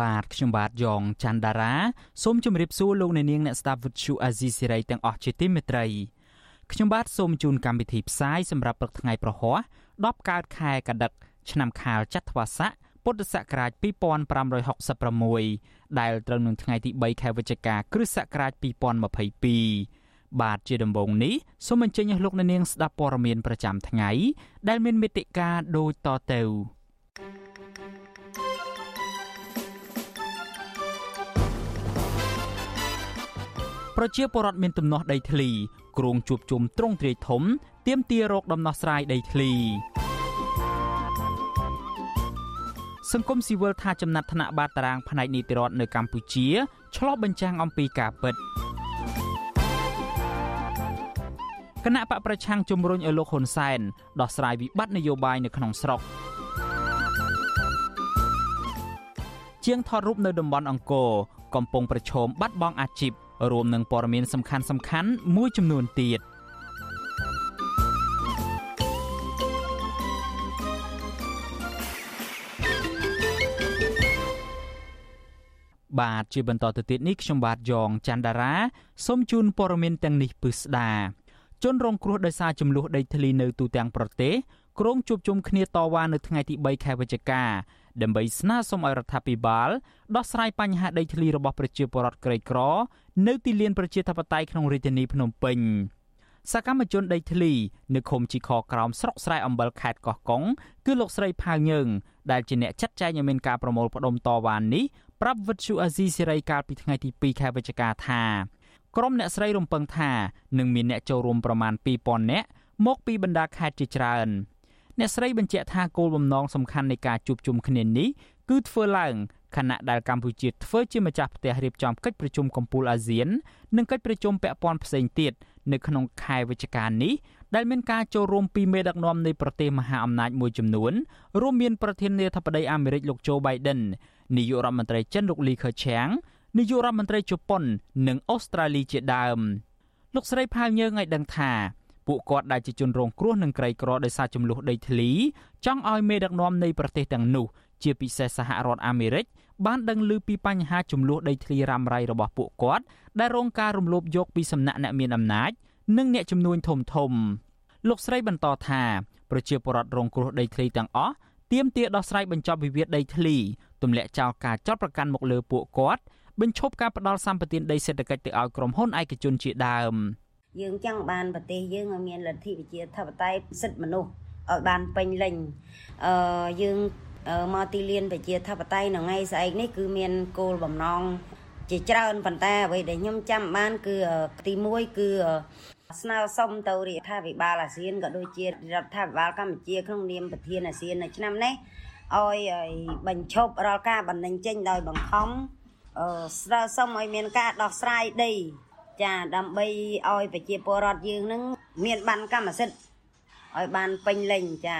បាទខ្ញុំបាទយ៉ងច័ន្ទដារាសូមជម្រាបសួរលោកអ្នកនាងអ្នកស្ដាប់ Vuthu Azizi Serai ទាំងអស់ជាទីមេត្រីខ្ញុំបាទសូមជូនកម្មវិធីផ្សាយសម្រាប់ព្រឹកថ្ងៃប្រហ័ស10កើតខែកដិកឆ្នាំខាលចត្វាស័កពុទ្ធសករាជ2566ដែលត្រូវនឹងថ្ងៃទី3ខែវិច្ឆិកាគ្រិស្តសករាជ2022បាទជាដំបូងនេះសូមអញ្ជើញអស់លោកអ្នកនាងស្ដាប់ព័ត៌មានប្រចាំថ្ងៃដែលមានមេតិការដូចតទៅ ប្រជាពលរដ្ឋមានទំនាស់ដីធ្លីគ្រងជួបជុំត្រង់ទ្រាយធំទាមទាររកដំណោះស្រាយដីធ្លីសង្គមស៊ីវិលថាចំណាត់ថ្នាក់បាតតារាងផ្នែកនីតិរដ្ឋនៅកម្ពុជាឆ្លោះបញ្ចាំងអំពីការពិតគណៈបកប្រឆាំងជំរុញឲ្យលោកហ៊ុនសែនដោះស្រាយវិបត្តិនយោបាយនៅក្នុងស្រុកជាងថតរូបនៅតំបន់អង្គរកំពុងប្រឈមបាត់បង់អាជីព រួមនឹងព័ត៌មានសំខាន់សំខាន់មួយចំនួនទៀត។បាទជាបន្តទៅទៀតនេះខ្ញុំបាទយ៉ងច័ន្ទដារាសូមជូនព័ត៌មានទាំងនេះពិស្ដាជនរងគ្រោះដោយសារចំនួនដីធ្លីនៅទូទាំងប្រទេសក្រុងជួបជុំគ្នាតវ៉ានៅថ្ងៃទី3ខែវិច្ឆិកា ដើម្បីស្នើសុំឲ្យរដ្ឋាភិបាលដោះស្រាយបញ្ហាដីធ្លីរបស់ប្រជាពលរដ្ឋក្រីក្រ នៅទីលានប្រជាធិបតេយ្យក្នុងរាជធានីភ្នំពេញសកម្មជនដីធ្លីនៅឃុំជីខក្រោមស្រុកស្រែអំបិលខេត្តកោះកុងគឺលោកស្រីផៅយើងដែលជាអ្នកចាត់ចែងឲ្យមានការប្រមូលផ្ដុំតវ៉ានេះប្រាប់វិទ្យុអាស៊ីសេរីកាលពីថ្ងៃទី2ខែវិច្ឆិកាថាក្រុមអ្នកស្រីរំពឹងថានឹងមានអ្នកចូលរួមប្រមាណ2000នាក់មកពីបណ្ដាខេត្តជាច្រើន អ្នកស្រីបញ្ជាក់ថាគោលបំណងសំខាន់នៃការជួបជុំគ្នានេះគឺធ្វើឡើងខណៈដែលកម្ពុជាធ្វើជាម្ចាស់ផ្ទះរៀបចំកិច្ចប្រជុំកំពូលអាស៊ាន និងកិច្ចប្រជុំពាក់ព័ន្ធផ្សេងទៀតនៅក្នុងខែវិច្ឆិកានេះដែលមានការចូលរួមពីមេដឹកនាំនៃប្រទេសមហាអំណាចមួយចំនួនរួមមានប្រធានាធិបតីអាមេរិកលោកโจ Biden នាយករដ្ឋមន្ត្រីចិនលោកលីខឺឆាំងនាយករដ្ឋមន្ត្រីជប៉ុន និងអូស្ត្រាលីជាដើមលោកស្រីផៅញើងឲ្យដឹងថា ពួកគាត់ដែលជាជនរងគ្រោះនឹងក្រីក្រដោយសារចំនួនដីធ្លីចង់ឲ្យមេដឹកនាំនៃប្រទេសទាំងនោះជាពិសេសសហរដ្ឋអាមេរិកបានដឹងឮពីបញ្ហាចំនួនដីធ្លីរ៉ាំរ៉ៃរបស់ពួកគាត់ដែលរងការរំលោភយកពីសំណាក់អ្នកមានអំណាច និងអ្នកជំនួញធំធំលោកស្រីបន្តថាប្រជាពលរដ្ឋរងគ្រោះដីធ្លីទាំងអស់ទាមទារដោះស្រាយបញ្ចប់វិវាទដីធ្លីទម្លាក់ចោលការចោទប្រកាន់មកលើពួកគាត់បញ្ឈប់ការផ្ដាល់សម្បត្តិដីសេដ្ឋកិច្ចទៅឲ្យក្រុមហ៊ុនឯកជនជាដើម យើងចង់បានប្រទេសយើងឲ្យមានលទ្ធិប្រជាធិបតេយ្យសិទ្ធិមនុស្សឲ្យបានពេញលេញអឺយើងមកទីលានប្រជាធិបតេយ្យនៅថ្ងៃស្អែកនេះគឺមានគោលបំណងជាច្រើនប៉ុន្តែអ្វីដែលខ្ញុំចាំបានគឺទី1គឺស្នើសុំទៅរដ្ឋាភិបាលអាស៊ានក៏ដូចជារដ្ឋាភិបាលកម្ពុជាក្នុងនាមប្រធានអាស៊ាននៅឆ្នាំនេះឲ្យបញ្ឈប់រាល់ការបណ្ដឹងចេញដោយបង្ខំស្នើសុំឲ្យមានការដោះស្រាយដី ចាដើម្បីឲ្យប្រជាពលរដ្ឋយើងនឹងមានបានកម្មសិទ្ធិឲ្យបានពេញលេញចា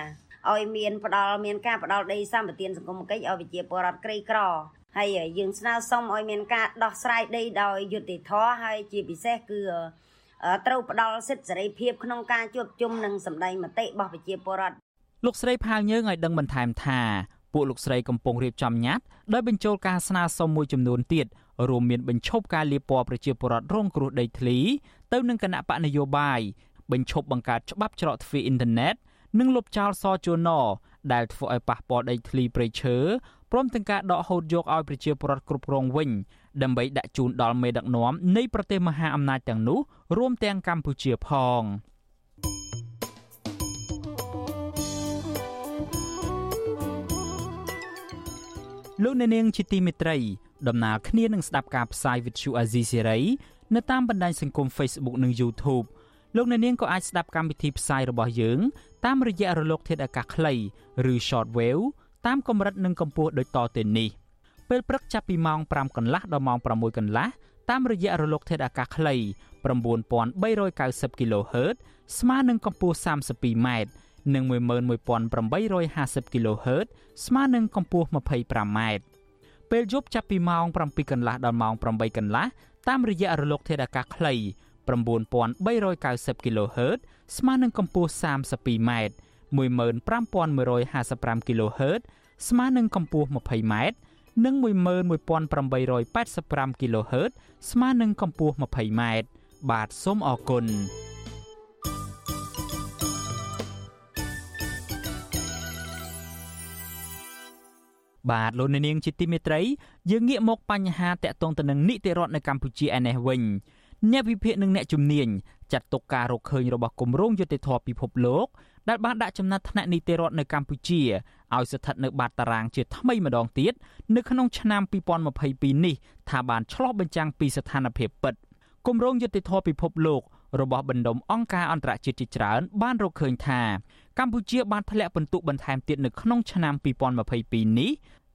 ឲ្យមានផ្ដល់មានការផ្ដល់ដីសម្បត្តិសង្គមគិច្ចឲ្យប្រជាពលរដ្ឋក្រីក្រហើយយើងស្នើសុំឲ្យមានការដោះស្រាយដីដោយយុត្តិធម៌ហើយជាពិសេសគឺត្រូវផ្ដល់សិទ្ធិសេរីភាពក្នុងការជួបជុំនិងសម្ដែងមតិរបស់ប្រជាពលរដ្ឋលោកស្រីផាវយើងឲ្យដឹងបន្ថែមថាពួកលោកស្រីកំពុងរៀបចំញត្តិដោយបញ្ចូលការស្នើសុំមួយចំនួនទៀត រួមមានបញ្ឈប់ការលាបពណ៌ប្រជាពលរដ្ឋរងគ្រោះដីធ្លីទៅនឹងគណៈបកនយោបាយបញ្ឈប់បង្កើតច្បាប់ច្រកទ្វារអ៊ីនធឺណិតនិងលុបចោលសជួនដែលធ្វើឲ្យប៉ះពាល់ដីធ្លីព្រៃឈើព្រមទាំងការដកហូតយកឲ្យប្រជាពលរដ្ឋគ្រប់គ្រងវិញដើម្បីដាក់ជូនដល់មេដឹកនាំនៃប្រទេសមហាអំណាចទាំងនោះរួមទាំងកម្ពុជាផងលោកអ្នកនាងជាទីមេត្រី ដំណើរគ្នានឹងស្ដាប់ការផ្សាយវិទ្យុអាស៊ីសេរីនៅតាមបណ្ដាញសង្គម Facebook និង YouTube លោកអ្នកនាងក៏អាចស្ដាប់កម្មវិធីផ្សាយរបស់យើង តាមរយៈរលកធាតុអាកាសខ្លីឬ Shortwave តាមកម្រិតនិងកម្ពស់ដូចតទៅនេះពេលព្រឹកចាប់ពីម៉ោង5កន្លះដល់ម៉ោង6កន្លះតាមរយៈរលកធាតុអាកាសខ្លី9390 kHz ស្មើនឹងកម្ពស់ 32m និង11850 kHz ស្មើនឹងកម្ពស់ 25m ពេលយប់ចាប់ពីម៉ោង7កន្លះដល់ម៉ោង8កន្លះតាមរយៈរលកធាតុអាកាសខ្លី9390 kHz ស្មើនឹងកម្ពស់ 32m 15155 kHz ស្មើនឹងកម្ពស់ 20m និង11885 kHz ស្មើនឹងកម្ពស់ 20m បាទសូមអរគុណ បាទលោកនាងជាទីមេត្រី យើងងាកមកបញ្ហាតាក់ទងទៅនឹងនីតិរដ្ឋនៅកម្ពុជាឯនេះវិញអ្នកវិភាគនិងអ្នកជំនាញចាត់ទុកការរកឃើញរបស់គម្រោងយុតិធធពិភពលោកដែលបានដាក់ចំណាត់ថ្នាក់នីតិរដ្ឋនៅកម្ពុជាឲ្យស្ថិតនៅបាតតារាងជាថ្មីម្ដងទៀតនៅក្នុងឆ្នាំ2022នេះថាបានឆ្លុះបញ្ចាំងពីស្ថានភាពពិតគម្រោងយុតិធធពិភពលោករបស់បណ្ដុំអង្គការអន្តរជាតិជាច្រើនបានរកឃើញថាកម្ពុជាបានធ្លាក់ពិន្ទុបន្ថែមទៀតនៅក្នុងឆ្នាំ2022នេះ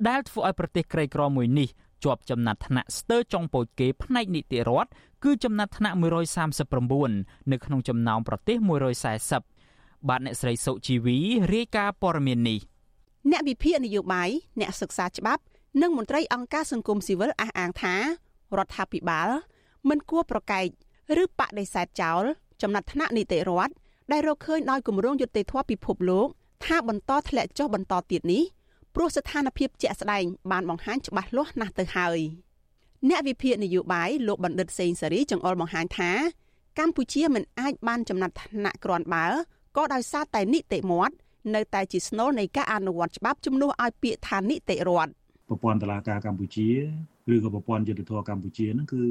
ដែលធ្វើឲ្យប្រទេសក្រីក្រមួយនេះជាប់ចំណាត់ថ្នាក់ស្ទើរចុងពូជគេផ្នែកនីតិរដ្ឋគឺចំណាត់ថ្នាក់139នៅក្នុងចំណោមប្រទេស140បាទអ្នកស្រីសុជីវីរាយការណ៍ព័ត៌មាននេះអ្នកវិភាគនយោបាយអ្នកសិក្សាច្បាប់និងមន្ត្រីអង្គការសង្គមស៊ីវិលអះអាងថារដ្ឋាភិបាលមិនគួរប្រកែកឬបដិសេធចោលចំណាត់ថ្នាក់នីតិរដ្ឋដែលរកឃើញដោយគម្រោងយុត្តិធម៌ពិភពលោកថាបន្តធ្លាក់ចុះបន្តទៀតនេះ ព្រោះស្ថានភាពជាក់ស្ដែងបានបង្ហាញច្បាស់លាស់ណាស់ទៅហើយអ្នកវិភាគនយោបាយលោកបណ្ឌិតសេងសេរីចង្អុលបង្ហាញថាកម្ពុជាមិនអាចបានចំណាត់ថ្នាក់ក្រាន់បើក៏ដោយសារតែនីតិមាត់នៅតែជាស្នូលនៃការអនុវត្តច្បាប់ជំនួសឲ្យពាក្យថានីតិរដ្ឋប្រព័ន្ធតុលាការកម្ពុជាឬក៏ប្រព័ន្ធយុតិធធកម្ពុជាហ្នឹងគឺ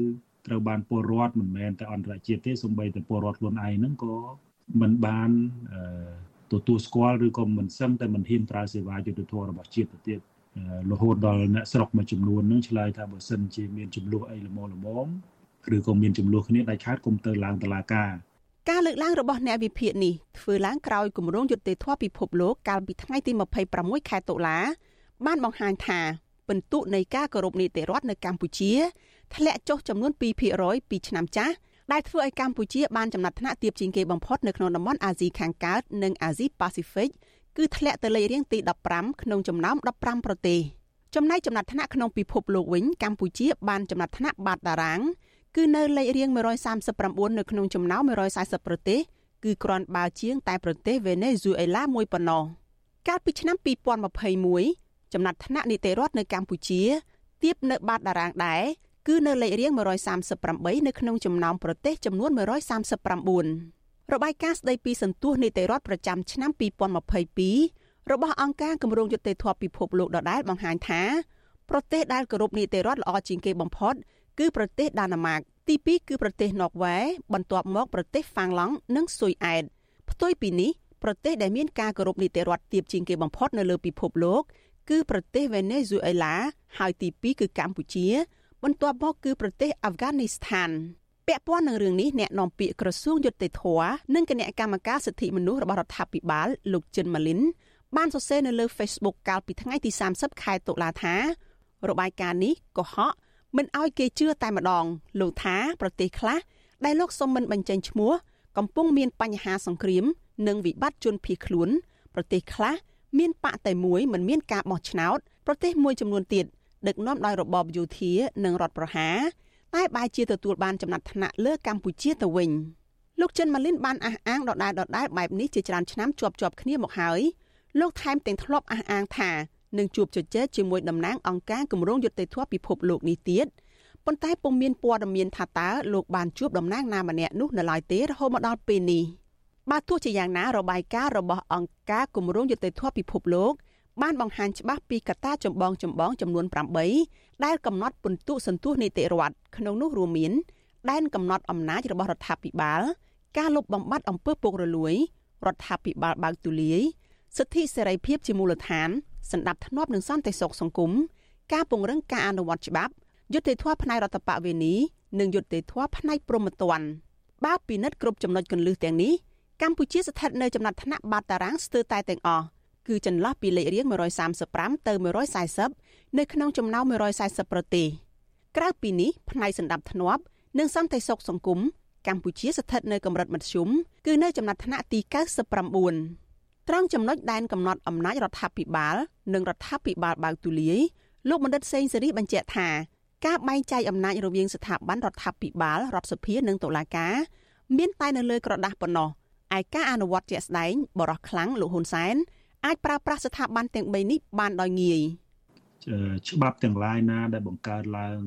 ត្រូវបានពលរដ្ឋមិនមែនតែអន្តរជាតិទេសូម្បីតែពលរដ្ឋខ្លួនឯងហ្នឹងក៏មិនបាន ទទួលស្គាល់ឬក៏មិនសឹងតែមិនហ៊ានប្រើសេវាយុតិធធរបស់ជាតិទៅទៀតរហូតដល់អ្នកស្រុកមួយចំនួនហ្នឹងឆ្លើយថាបើសិនជាមានចំនួនអីល្មមល្មមឬក៏មានចំនួនគ្នាដាច់ខាតគុំទៅឡើងតុលាការការលើកឡើងរបស់អ្នកវិភាគនេះធ្វើឡើងក្រោយគម្រោងយុត្តិធម៌ពិភពលោកកាលពីថ្ងៃទី26ខែតុលា បានបង្ហាញថាពិន្ទុនៃការគោរពនីតិរដ្ឋនៅកម្ពុជាធ្លាក់ចុះចំនួន2%ពីឆ្នាំចាស់ ដែលធ្វើឲ្យកម្ពុជាបានចំណាត់ថ្នាក់ទាបជាងគេបំផុតនៅក្នុងតំបន់អាស៊ីខាងកើតនិងអាស៊ីប៉ាស៊ីហ្វិកគឺធ្លាក់ទៅលេខរៀងទី15ក្នុងចំណោម15ប្រទេសចំណែកចំណាត់ថ្នាក់ក្នុងពិភពលោកវិញកម្ពុជាបានចំណាត់ថ្នាក់បាតតារាងគឺនៅលេខរៀង139នៅក្នុងចំណោម140ប្រទេសគឺគ្រាន់បើជាងតែប្រទេសវេណេស៊ុយអេឡាមួយប៉ុណ្ណោះកាលពីឆ្នាំ2021ចំណាត់ថ្នាក់នីតិរដ្ឋនៅកម្ពុជាទៀបនៅបាតតារាងដែរ គឺនៅលេខរៀង138នៅក្នុងចំណោមប្រទេសចំនួន139របាយការណ៍ស្ដីពីសន្ទុះនីតិរដ្ឋប្រចាំឆ្នាំ2022របស់អង្គការគម្រោងយុត្តិធម៌ពិភពលោកដដែលបង្ហាញថាប្រទេសដែលគោរពនីតិរដ្ឋល្អជាងគេបំផុត គឺប្រទេសដាណឺម៉ាកទី2គឺប្រទេសណ័រវេបន្ទាប់មកប្រទេសហ្វាំងឡង់និងស៊ុយអែតផ្ទុយពីនេះប្រទេសដែលមានការគោរពនីតិរដ្ឋទាបជាងគេបំផុតនៅលើពិភពលោក គឺប្រទេសវេណេស៊ុយអេឡាហើយទី2គឺកម្ពុជា បន្ទាប់មកគឺប្រទេសអាហ្វហ្គានីស្ថានពាក់ព័ន្ធនឹងរឿងនេះអ្នកនាំពាក្យក្រសួងយុតិធធនិងគណៈកម្មការសិទ្ធិមនុស្សរបស់រដ្ឋាភិបាលលោកចិនម៉ាលីនបានសរសេរនៅលើ Facebook កាលពីថ្ងៃទី30ខែតុលាថា របាយការណ៍នេះកុហកមិនអោយគេជឿតែម្ដងលោកថាប្រទេសខ្លះដែលលោកសុំមិនបញ្ចេញឈ្មោះកំពុងមានបញ្ហាសង្គ្រាម និងវិបត្តិជនភៀសខ្លួន ប្រទេសខ្លះមានបកតែមួយមិនមានការបោះឆ្នោតប្រទេសមួយចំនួនទៀត ដឹកនាំដោយរបបយោធានិងរដ្ឋប្រហារតែបែរជាទទួលបានចំណាត់ថ្នាក់លើកម្ពុជាទៅវិញលោកចិនម៉ាលីនបានអះអាងដដែលដដែលបែបនេះជាច្រើនឆ្នាំជាប់ជាប់គ្នាមកហើយលោកថែមទាំងធ្លាប់អះអាងថានឹងជួបជជែកជាមួយតំណាងអង្គការគម្រោងយុត្តិធម៌ពិភពលោកនេះទៀតប៉ុន្តែពុំមានព័ត៌មានថាតើលោកបានជួបតំណាងណាម្នាក់នោះនៅឡើយទេរហូតមកដល់ពេលនេះបើទោះជាយ៉ាងណារបាយការណ៍របស់អង្គការគម្រោងយុត្តិធម៌ពិភពលោក បានបង្ហាញច្បាស់ពីកត្តាចម្បងចម្បងចំនួន8ដែលកំណត់ពិន្ទុសន្ទុះនីតិរដ្ឋក្នុងនោះរួមមានដែនកំណត់អំណាចរបស់រដ្ឋាភិបាល ការលុបបំបាត់អំពើពុករលួយរដ្ឋាភិបាលបើកទូលាយសិទ្ធិសេរីភាពជាមូលដ្ឋានសន្តិភាពនិងសន្តិសុខសង្គមការពង្រឹងការអនុវត្តច្បាប់យុត្តិធម៌ផ្នែករដ្ឋបវេនីនិងយុត្តិធម៌ផ្នែកព្រហ្មទណ្ឌបើពិនិត្យគ្រប់ចំណុចគន្លឹះទាំងនេះកម្ពុជាស្ថិតនៅចំណាត់ថ្នាក់បាតតារាងស្ទើរតែទាំងអស់ គឺចន្លោះពីលេខរៀង135ទៅ140នៅក្នុងចំណោម140ប្រទេសក្រៅពីនេះផ្នែកសន្តិភាពធ្នាប់និងសន្តិសុខសង្គមកម្ពុជាស្ថិតនៅកម្រិតមធ្យមគឺនៅចំណាត់ថ្នាក់ទី99ត្រង់ចំណុចដែនកំណត់អំណាចរដ្ឋាភិបាល និងរដ្ឋាភិបាលបើកទូលាយលោកបណ្ឌិតសេងសេរីបញ្ជាក់ថាការបែងចែកអំណាចរវាងស្ថាប័នរដ្ឋាភិបាលរដ្ឋសភានិងតុលាការមានតែនៅលើក្រដាស់ប៉ុណ្ណោះឯការអនុវត្តជាក់ស្ដែងបរិះខ្លាំងលោកហ៊ុនសែន អាចប្រើប្រាស់ស្ថាប័នទាំង3នេះបានដោយងាយច្បាប់ទាំងឡាយណា ដែលបង្កើតឡើង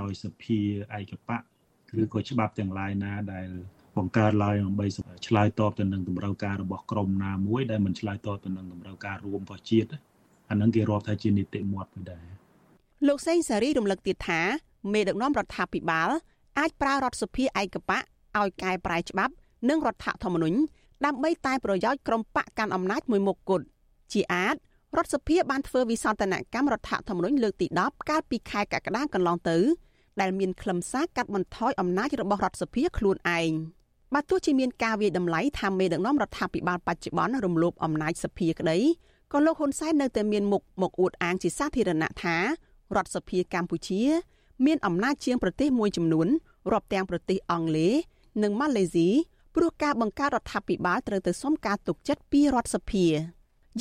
ដោយសភាឯកបៈឬក៏ច្បាប់ទាំងឡាយណាដែលបង្កើតឡើងដើម្បីឆ្លើយតបទៅនឹងតម្រូវការរបស់ក្រមណាមួយដែលមិនឆ្លើយតបទៅនឹងតម្រូវការរួមរបស់ជាតិអានឹងគេរាប់ថាជានីតិមាត់មួយដែរលោកសេងសារីរំលឹកទៀតថាមេដឹកនាំរដ្ឋាភិបាលអាចប្រើរដ្ឋសភាឯកបៈឲ្យកែប្រែច្បាប់ និងរដ្ឋធម្មនុញ្ញដើម្បីតែប្រយោជន៍ក្រុមបកកាន់អំណាចមួយមុខគត់ ជាអាចរដ្ឋសភាបានធ្វើវិសោធនកម្មរដ្ឋធម្មនុញ្ញលើកទី10កាលពីខែកក្កដាកន្លងទៅដែលមានខ្លឹមសារកាត់បន្ថយអំណាចរបស់រដ្ឋសភាខ្លួនឯងបើទោះជាមានការវាយតម្លៃថាមេដឹកនាំរដ្ឋាភិបាលបច្ចុប្បន្នរំលោភអំណាចសភាក្តីក៏លោកហ៊ុនសែននៅតែមានមុខមកអួតអាងជាសាធារណៈថារដ្ឋសភាកម្ពុជា មានអំណាចជាងប្រទេសមួយចំនួនរាប់ទាំងប្រទេសអង់គ្លេសនិងម៉ាឡេស៊ីព្រោះការបង្កើតរដ្ឋាភិបាលត្រូវទៅសុំការទុកចិត្តពីរដ្ឋសភា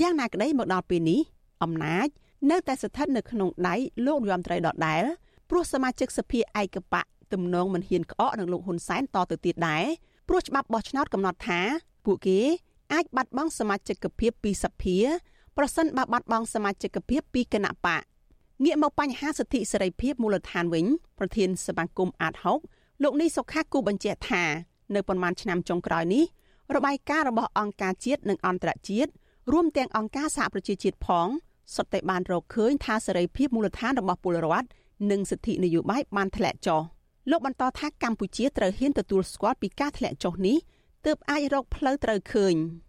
យ៉ាងណាក្តីមកដល់ពេលនេះអំណាចនៅតែស្ថិតនៅក្នុងដៃលោករដ្ឋមន្ត្រីដដែលព្រោះសមាជិកសភាឯកបៈទំនងមិនហ៊ានក្អកនឹងលោកហ៊ុនសែនតទៅទៀតដែរព្រោះច្បាប់បោះឆ្នោតកំណត់ថា ពួកគេអាចបាត់បង់សមាជិកភាពពីសភាប្រសិនបើបាត់បង់សមាជិកភាពពីគណៈបកងាកមកបញ្ហាសិទ្ធិសេរីភាពមូលដ្ឋានវិញប្រធានសមាគមអាត6លោកនេះសុខាគូបញ្ជាក់ថា នៅប្រមាណឆ្នាំចុងក្រោយនេះរបាយការណ៍របស់អង្គការជាតិនិងអន្តរជាតិ រួមទាំងអង្គការសហប្រជាជាតិផងសុទ្ធតែបានរកឃើញថាសេរីភាពមូលដ្ឋានរបស់ពលរដ្ឋនិងសិទ្ធិនយោបាយបានធ្លាក់ចុះលោកបន្តថាកម្ពុជាត្រូវហ៊ានទទួលស្គាល់ពីការធ្លាក់ចុះនេះទើបអាចរកផ្លូវត្រូវឃើញ។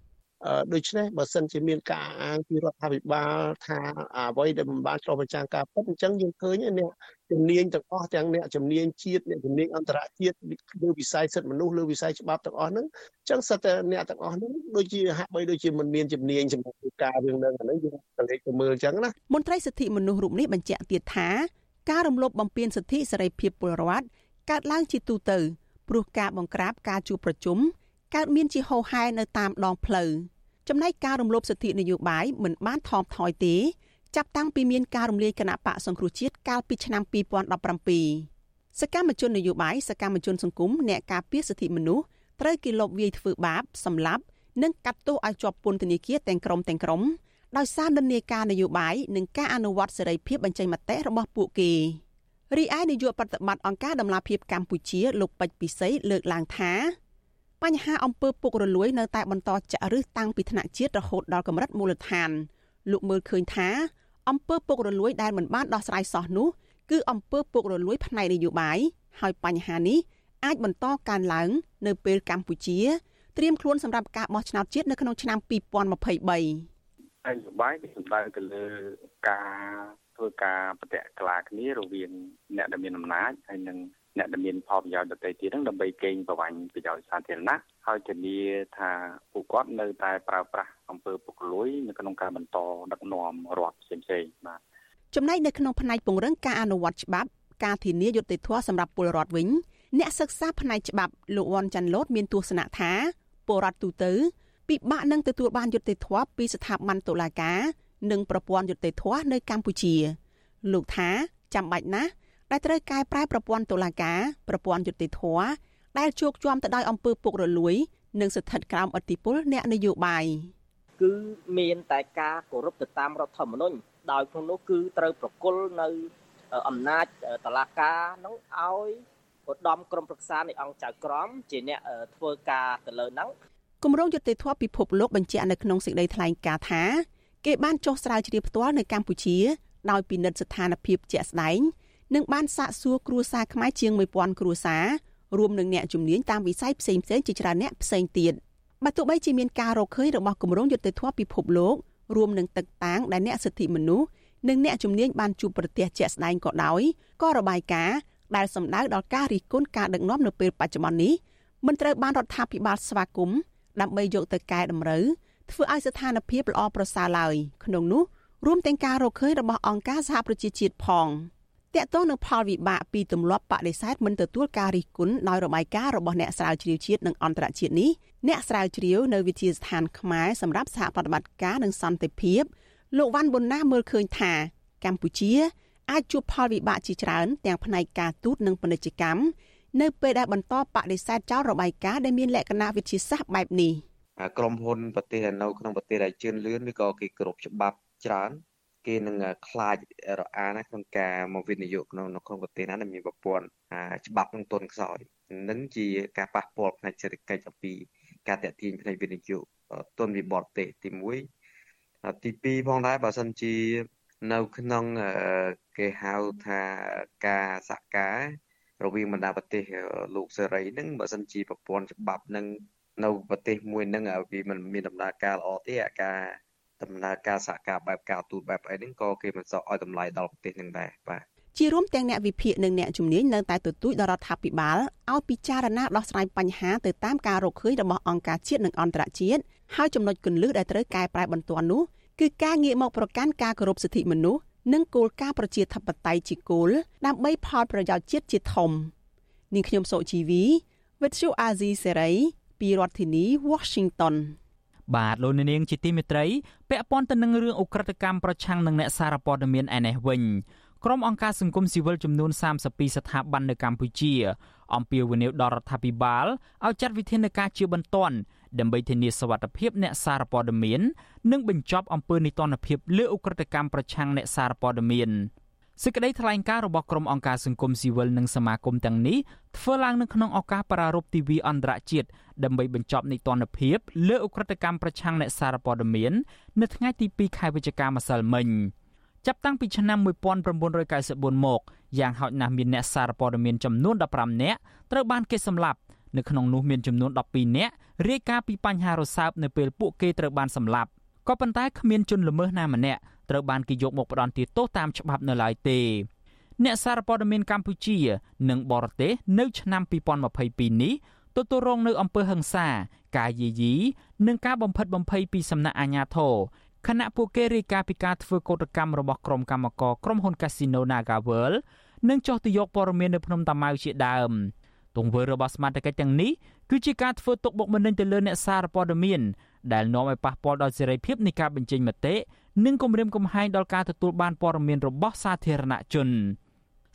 ដូច្នេះបើសិនជាមានការអាងពីរដ្ឋាភិបាលថាអ្វីដែលមិនបានឆ្លុះបញ្ចាំងការពិតអញ្ចឹងយើងឃើញអ្នកជំនាញទាំងអស់ទាំងអ្នកជំនាញជាតិអ្នកជំនាញអន្តរជាតិលើវិស័យសិទ្ធិមនុស្សលើវិស័យច្បាប់ទាំងអស់ហ្នឹងអញ្ចឹងសិតតែអ្នកទាំងអស់ហ្នឹងដូចជាហាក់បីដូចជាមិនមានជំនាញសម្រាប់ការរឿងហ្នឹងអាហ្នឹងយើងទៅលេខទៅមើលអញ្ចឹងណាមន្ត្រីសិទ្ធិមនុស្សរូបនេះបញ្ជាក់ទៀតថាការរំលោភបំពានសិទ្ធិសេរីភាពពលរដ្ឋកើតឡើងជាទូទៅព្រោះការបង្ក្រាបការជួបប្រជុំកើតមានជាហូរហែនៅតាមដងផ្លូវ ចំណែកការរំលោភសិទ្ធិនយោបាយមិនបានថមថយទេ ចាប់តាំងពីមានការរំលាយគណៈបកសង្គ្រោះជាតិកាលពីឆ្នាំ2017សកម្មជននយោបាយសកម្មជនសង្គមអ្នកការពារសិទ្ធិមនុស្សត្រូវគេលបវាយធ្វើបាបសម្លាប់និងកាត់ទោសឲ្យជាប់ពន្ធនាគារទាំងក្រុមទាំងក្រុមដោយសារនិន្នាការនយោបាយនិងការអនុវត្តសេរីភាពបញ្ចេញមតិរបស់ពួកគេរីឯនាយកប្រតិបត្តិអង្គការដំឡាភិបកម្ពុជាលោកពេជ្រពិសីលើកឡើងថា បញ្ហាអំពើពុករលួយនៅតែបន្តចាក់ឫសតាំងពីថ្នាក់ជាតិរហូតដល់កម្រិតមូលដ្ឋានលោកមើលឃើញថាអំពើពុករលួយដែលមិនបានដោះស្រាយសោះនោះគឺអំពើពុករលួយផ្នែកនយោបាយហើយបញ្ហានេះអាចបន្តកើនឡើង នៅពេលកម្ពុជាត្រៀមខ្លួនសម្រាប់ការបោះឆ្នោតជាតិនៅក្នុងឆ្នាំ2023នយោបាយគឺសំដៅទៅលើការធ្វើការបដិក្លាគ្នារវាងអ្នកដែលមានអំណាចហើយនិង អ្នកដែលមានផលប្រយោជន៍ដទៃទៀតហ្នឹងដើម្បីកេងប្រវ័ញ្ចប្រយោជន៍សាធារណៈហើយធានាថាពួកគាត់នៅតែប្រើប្រាស់អំពើពុករលួយនៅក្នុងការបន្តដឹកនាំរដ្ឋផ្សេងៗបាទចំណែកនៅក្នុងផ្នែកពង្រឹងការអនុវត្តច្បាប់ការធានាយុត្តិធម៌សម្រាប់ពលរដ្ឋវិញអ្នកសិក្សាផ្នែកច្បាប់លោកវ៉ាន់ចាន់ឡូតមានទស្សនៈថាពលរដ្ឋទូទៅពិបាកនឹងទទួលបានយុត្តិធម៌ពីស្ថាប័នតុលាការនិងប្រព័ន្ធយុត្តិធម៌នៅកម្ពុជា លោកថាចាំបាច់ណាស់ ដែលត្រូវកែប្រែប្រព័ន្ធតុលាការប្រព័ន្ធយុតិធធដែលជោគជាំទៅដោយអំពើពុករលួយ និងស្ថិតក្រោមអធិបុលអ្នកនយោបាយគឺមានតែការគោរពទៅតាមរដ្ឋធម្មនុញ្ញដោយក្នុងនោះគឺត្រូវប្រគល់នៅអំណាចតឡាការនឹងឲ្យឧត្តមក្រុមប្រឹក្សានៃអង្គចៅក្រមជាអ្នកធ្វើការទៅលើហ្នឹងគម្រោងយុតិធធពិភពលោកបញ្ជាក់នៅក្នុងសេចក្តីថ្លែងការណ៍ថា គេបានចុះស្រាវជ្រាវផ្ទាល់នៅកម្ពុជា ដោយពិនិត្យស្ថានភាពជាក់ស្ដែង និងបានសាកសួរគ្រួសារខ្មែរជាង1000គ្រួសាររួមនឹងអ្នកជំនាញតាមវិស័យផ្សេងៗជាច្រើនអ្នកផ្សេងទៀតបើទោះបីជាមានការរកឃើញរបស់គម្រោងយុត្តិធម៌ពិភពលោករួមនឹងទឹកតាំងដែលអ្នកសិទ្ធិមនុស្សនិងអ្នកជំនាញបានជួបប្រទះជាក់ស្ដែងក៏ដោយក៏របាយការណ៍ដែលសម្ដៅដល់ការរិះគន់ការដឹកនាំនៅពេលបច្ចុប្បន្ននេះមិនត្រូវបានរដ្ឋាភិបាលស្វាគមន៍ដើម្បីយកទៅកែតម្រូវធ្វើឲ្យស្ថានភាពល្អប្រសើរឡើយក្នុងនោះរួមទាំងការរកឃើញរបស់អង្គការសហប្រជាជាតិផង។ តកតងនឹងផលវិបាកពីទម្លាប់បដិសេធមិនទទួលការរិះគន់ដោយរបាយការណ៍របស់អ្នកស្រាវជ្រាវជាតិនិងអន្តរជាតិនេះអ្នកស្រាវជ្រាវនៅវិទ្យាស្ថានខ្មែរសម្រាប់សហប្រតិបត្តិការនិងសន្តិភាពលោកវ៉ាន់ប៊ុនណាមើលឃើញថា កម្ពុជាអាចជួបផលវិបាកជាច្រើន ទាំងផ្នែកការទូតនិងពាណិជ្ជកម្មនៅពេលដែលបន្តបដិសេធចោលរបាយការណ៍ដែលមានលក្ខណៈវិទ្យាសាស្ត្របែបនេះក្រុមហ៊ុនប្រទេសដែលនៅក្នុងប្រទេសដែលជឿនលឿនឬក៏គេគ្រប់ច្បាប់ច្រើន គេនឹងខ្លាចរអាណាក្នុងការមកវិនិយោគក្នុងក្នុងប្រទេសណាដែលមានប្រព័ន្ធច្បាប់នឹងទន់ខ្សោយនឹងជាការប៉ះពាល់ផ្នែកសេដ្ឋកិច្ចអំពីការតាក់ទាញផ្នែកវិនិយោគទុនវិបត្តិទេសទី1ទី2ផងដែរបើសិនជានៅក្នុងគេហៅថាការសហការរវាងបណ្ដាប្រទេសលោកសេរីនឹងបើសិនជាប្រព័ន្ធច្បាប់នឹងនៅប្រទេសមួយនឹងវាមិនមានដំណើរការល្អទេអាការ ដំណើរការសហការបែបការទូតបែបអីហ្នឹងក៏គេមិនសូវឲ្យតម្លៃដល់ប្រទេសនឹងដែរបាទជារួមទាំងអ្នកវិភាគនិងអ្នកជំនាញនៅតែទទូចដល់រដ្ឋាភិបាលឲ្យពិចារណាដោះស្រាយបញ្ហាទៅតាមការរកឃើញរបស់អង្គការជាតិនិងអន្តរជាតិហើយចំណុចគន្លឹះដែលត្រូវកែប្រែបន្ទាន់នោះគឺការងាកមកប្រកាន់ការគោរពសិទ្ធិមនុស្សនិងគោលការណ៍ប្រជាធិបតេយ្យជាគោលដើម្បីផលប្រយោជន៍ជាតិជាធំនាងខ្ញុំសូជីវីវិទ្យុអាស៊ីសេរីពីរដ្ឋធានី Washington បាទលោកនាងជាទីមេត្រីពាក់ព័ន្ធទៅនឹងរឿងអ ுக ្រិតកម្មប្រឆាំងនឹងអ្នកសារព័ត៌មានឯនេះវិញក្រុមអង្គការសង្គមស៊ីវិលចំនួន32ស្ថាប័ននៅកម្ពុជាអំពាវនាវដល់រដ្ឋាភិបាលឲ្យចាត់វិធានការជាបន្ទាន់ដើម្បីធានាសវត្ថិភាពអ្នកសារព័ត៌មាន និងបញ្ចប់អំពើនីតិរដ្ឋភាពលើអ ுக ្រិតកម្មប្រឆាំងអ្នកសារព័ត៌មាន សេចក្តីថ្លែងការណ៍របស់ក្រុមអង្គការសង្គមស៊ីវិលនិងសមាគមទាំងនេះធ្វើឡើងនៅក្នុងឱកាសប្រារព្ធទិវាអន្តរជាតិដើម្បីបញ្ចប់នីតិរដ្ឋភាពលើអ ுக ្រិតកម្មប្រឆាំងអ្នកសារព័ត៌មាននៅថ្ងៃទី2ខែវិច្ឆិកាម្សិលមិញចាប់តាំងពីឆ្នាំ1994មកយ៉ាងហោចណាស់មានអ្នកសារព័ត៌មានចំនួន15នាក់ត្រូវបានគេសម្លាប់នៅក្នុងនោះមានចំនួន12នាក់រាយការណ៍ពីបញ្ហារសើបនៅពេលពួកគេត្រូវបានសម្លាប់ក៏ប៉ុន្តែគ្មានជនល្មើសណាម្នាក់ ត្រូវបានគេយកមកផ្ដន់ទោសតាមច្បាប់នៅឡើយទេអ្នកសារព័ត៌មានកម្ពុជា និងបរទេសនៅឆ្នាំ2022នេះទទួលរងនៅអំពើហិង្សា ការយាយីនិងការបំផិតបំភ័យពីសំណាក់អាជ្ញាធរខណៈពួកគេរាយការណ៍ពីការធ្វើកោតកម្មរបស់ក្រុមកម្មករក្រុមហ៊ុន Casino NagaWorld និងចោះទៅយកព័ត៌មាននៅភ្នំតាម៉ៅជាដើមទង្វើរបស់សមាជិកទាំងនេះគឺជាការធ្វើទុកបុកម្នេញទៅលើអ្នកសារព័ត៌មាន ដែលនាំឲ្យប៉ះពាល់ដល់សេរីភាពនៃការបញ្ចេញមតិនិងគំរាមកំហែងដល់ការទទួលបានព័ត៌មានរបស់សាធារណជន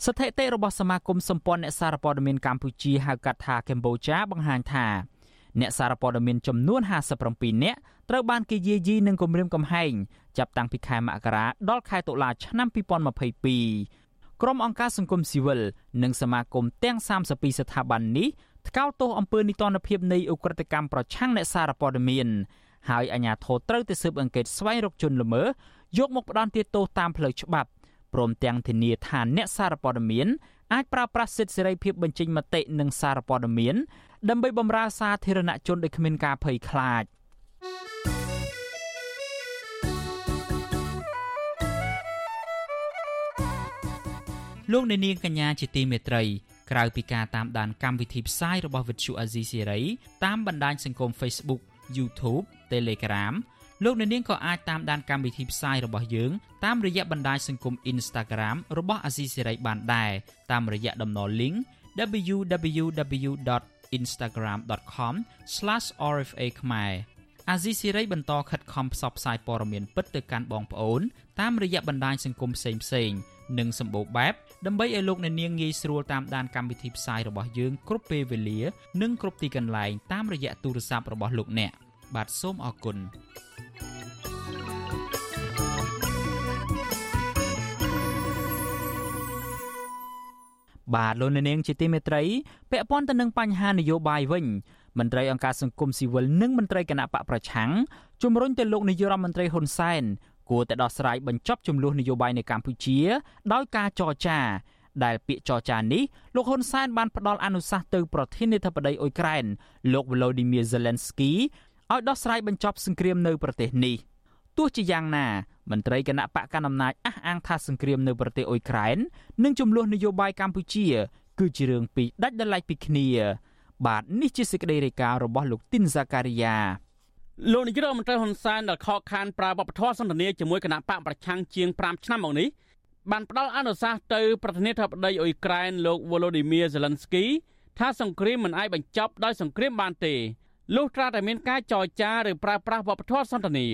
ស្ថិតិរបស់សមាគមសម្ព័ន្ធអ្នកសារព័ត៌មានកម្ពុជាហៅកាត់ថាកម្ពុជាបង្ហាញថាអ្នកសារព័ត៌មានចំនួន57នាក់ត្រូវបានគេយាយីនិងគំរាមកំហែងចាប់តាំងពីខែមករាដល់ខែតុលាឆ្នាំ2022ក្រុមអង្គការសង្គមស៊ីវិលនិងសមាគមទាំង32ស្ថាប័ននេះថ្កោលទោសអំពើនីតិរដ្ឋភាពនៃអ ுக ្រិតកម្មប្រឆាំងអ្នកសារព័ត៌មាន ហើយអាជ្ញាធរត្រូវទៅស៊ើបអង្កេតស្វែងរកជនល្មើសយកមកផ្ដន្ទាទោសតាមផ្លូវច្បាប់ព្រមទាំងធានាថាអ្នកសារព័ត៌មានអាចប្រើប្រាស់សិទ្ធិសេរីភាពបញ្ចេញមតិនិងសារព័ត៌មានដើម្បីបម្រើសាធារណជនដោយគ្មានការភ័យខ្លាចលោកអ្នកនាងកញ្ញាជាទីមេត្រីក្រៅពីការតាមដានកម្មវិធីផ្សាយរបស់ Vuthu Azizi Siri តាមបណ្ដាញសង្គម Facebook YouTube Telegram លោកអ្នកនាងក៏អាចតាមដានកម្មវិធីផ្សាយរបស់យើងតាមរយៈបណ្ដាញសង្គម Instagram របស់ Azizi Siri បានដែរតាមរយៈតំណ link www.instagram.com/rfa ខ្មែរអាស៊ីសេរីបន្តខិតខំផ្សព្វផ្សាយព័ត៌មានពិតទៅកាន់បងប្អូនតាមរយៈបណ្ដាញសង្គមផ្សេងៗ និងសម្បូរបែបដើម្បីឲ្យលោកអ្នកនាងងាយស្រួលតាមដានកម្មវិធីផ្សាយរបស់យើងគ្រប់ពេលវេលា និងគ្រប់ទីកន្លែងតាមរយៈទូរស័ព្ទរបស់លោកអ្នកបាទសូមអរគុណបាទលោកនាងជាទីមេត្រីពាក់ព័ន្ធទៅនឹងបញ្ហានយោបាយវិញមន្ត្រីអង្គការសង្គមស៊ីវិលនិងមន្ត្រីគណៈបកប្រឆាំងជំរុញទៅលោកនាយរដ្ឋមន្ត្រីហ៊ុនសែន គួរតែដោះស្រាយបញ្ចប់ចំនួននយោបាយនៅកម្ពុជា ដោយការចរចា ដែលពាក្យចរចានេះលោកហ៊ុនសែនបានផ្ដល់អនុសាសន៍ទៅប្រធានាធិបតីអ៊ុយក្រែនលោក Volodymyr Zelensky ឲ្យដោះស្រាយបញ្ចប់សង្គ្រាមនៅប្រទេសនេះទោះជាយ៉ាងណាមន្ត្រីគណៈបកកណ្ដាលអំណាចអះអាងថាសង្គ្រាមនៅប្រទេសអ៊ុយក្រែននិងចំនួននយោបាយកម្ពុជា គឺជារឿងពីរដាច់ដោយឡែកពីគ្នា បាទនេះជាសេចក្តីរាយការណ៍របស់លោកទីនហ្សាការីយ៉ា លោកនាយករដ្ឋមន្ត្រីហ៊ុនសែនដែលខកខានប្រើវប្បធម៌សន្ទនាជាមួយគណៈបកប្រឆាំងជាង5ឆ្នាំមកនេះបានផ្ដល់អនុសាសន៍ទៅប្រធានាធិបតីអ៊ុយក្រែនលោក Volodymyr Zelensky ថាសង្គ្រាមមិនអាចបញ្ចប់ដោយសង្គ្រាមបានទេលុះត្រាតែមានការចរចាឬប្រើប្រាស់វប្បធម៌សន្តិនិក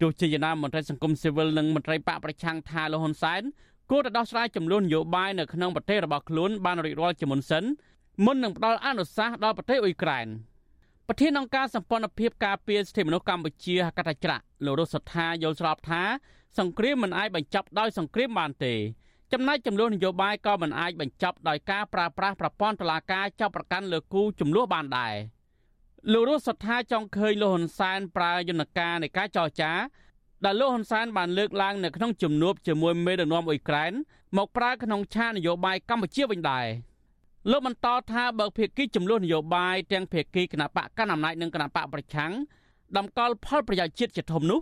ទោះជាយ៉ាងណាមន្ត្រីសង្គមស៊ីវិលនិងមន្ត្រីបកប្រឆាំងថាលោកហ៊ុនសែនគួរតែដោះស្រាយចំនួននយោបាយនៅក្នុងប្រទេសរបស់ខ្លួនបានរួចរាល់ជាមុនសិនមុននឹងផ្ដល់អនុសាសន៍ដល់ប្រទេសអ៊ុយក្រែន ប្រធានអង្គការសម្ព័ន្ធភាពការពារសិទ្ធិមនុស្សកម្ពុជាហកតច្រៈលោករស់សថាយល់ស្របថាសង្គ្រាមមិនអាចបញ្ចប់ដោយសង្គ្រាមបានទេចំណែកចំនួននយោបាយក៏មិនអាចបញ្ចប់ដោយការប្រើប្រាស់ប្រព័ន្ធតុលាការចាប់ប្រកាន់លើគូចំនួនបានដែរលោករស់សថាចង់ឃើញលោកហ៊ុនសែនប្រើយន្តការនៃការចរចាដែលលោកហ៊ុនសែនបានលើកឡើងនៅក្នុងជំនួបជាមួយមេដឹកនាំអ៊ុយក្រែនមកប្រើក្នុងឆាកនយោបាយកម្ពុជាវិញដែរ លោកបន្តថាបើភាគីចំនួននយោបាយទាំងភាគីគណៈបកកណ្ដាលអំណាចនិងគណៈបកប្រឆាំងដំកល់ផលប្រយោជន៍ជាតិជាធំនោះ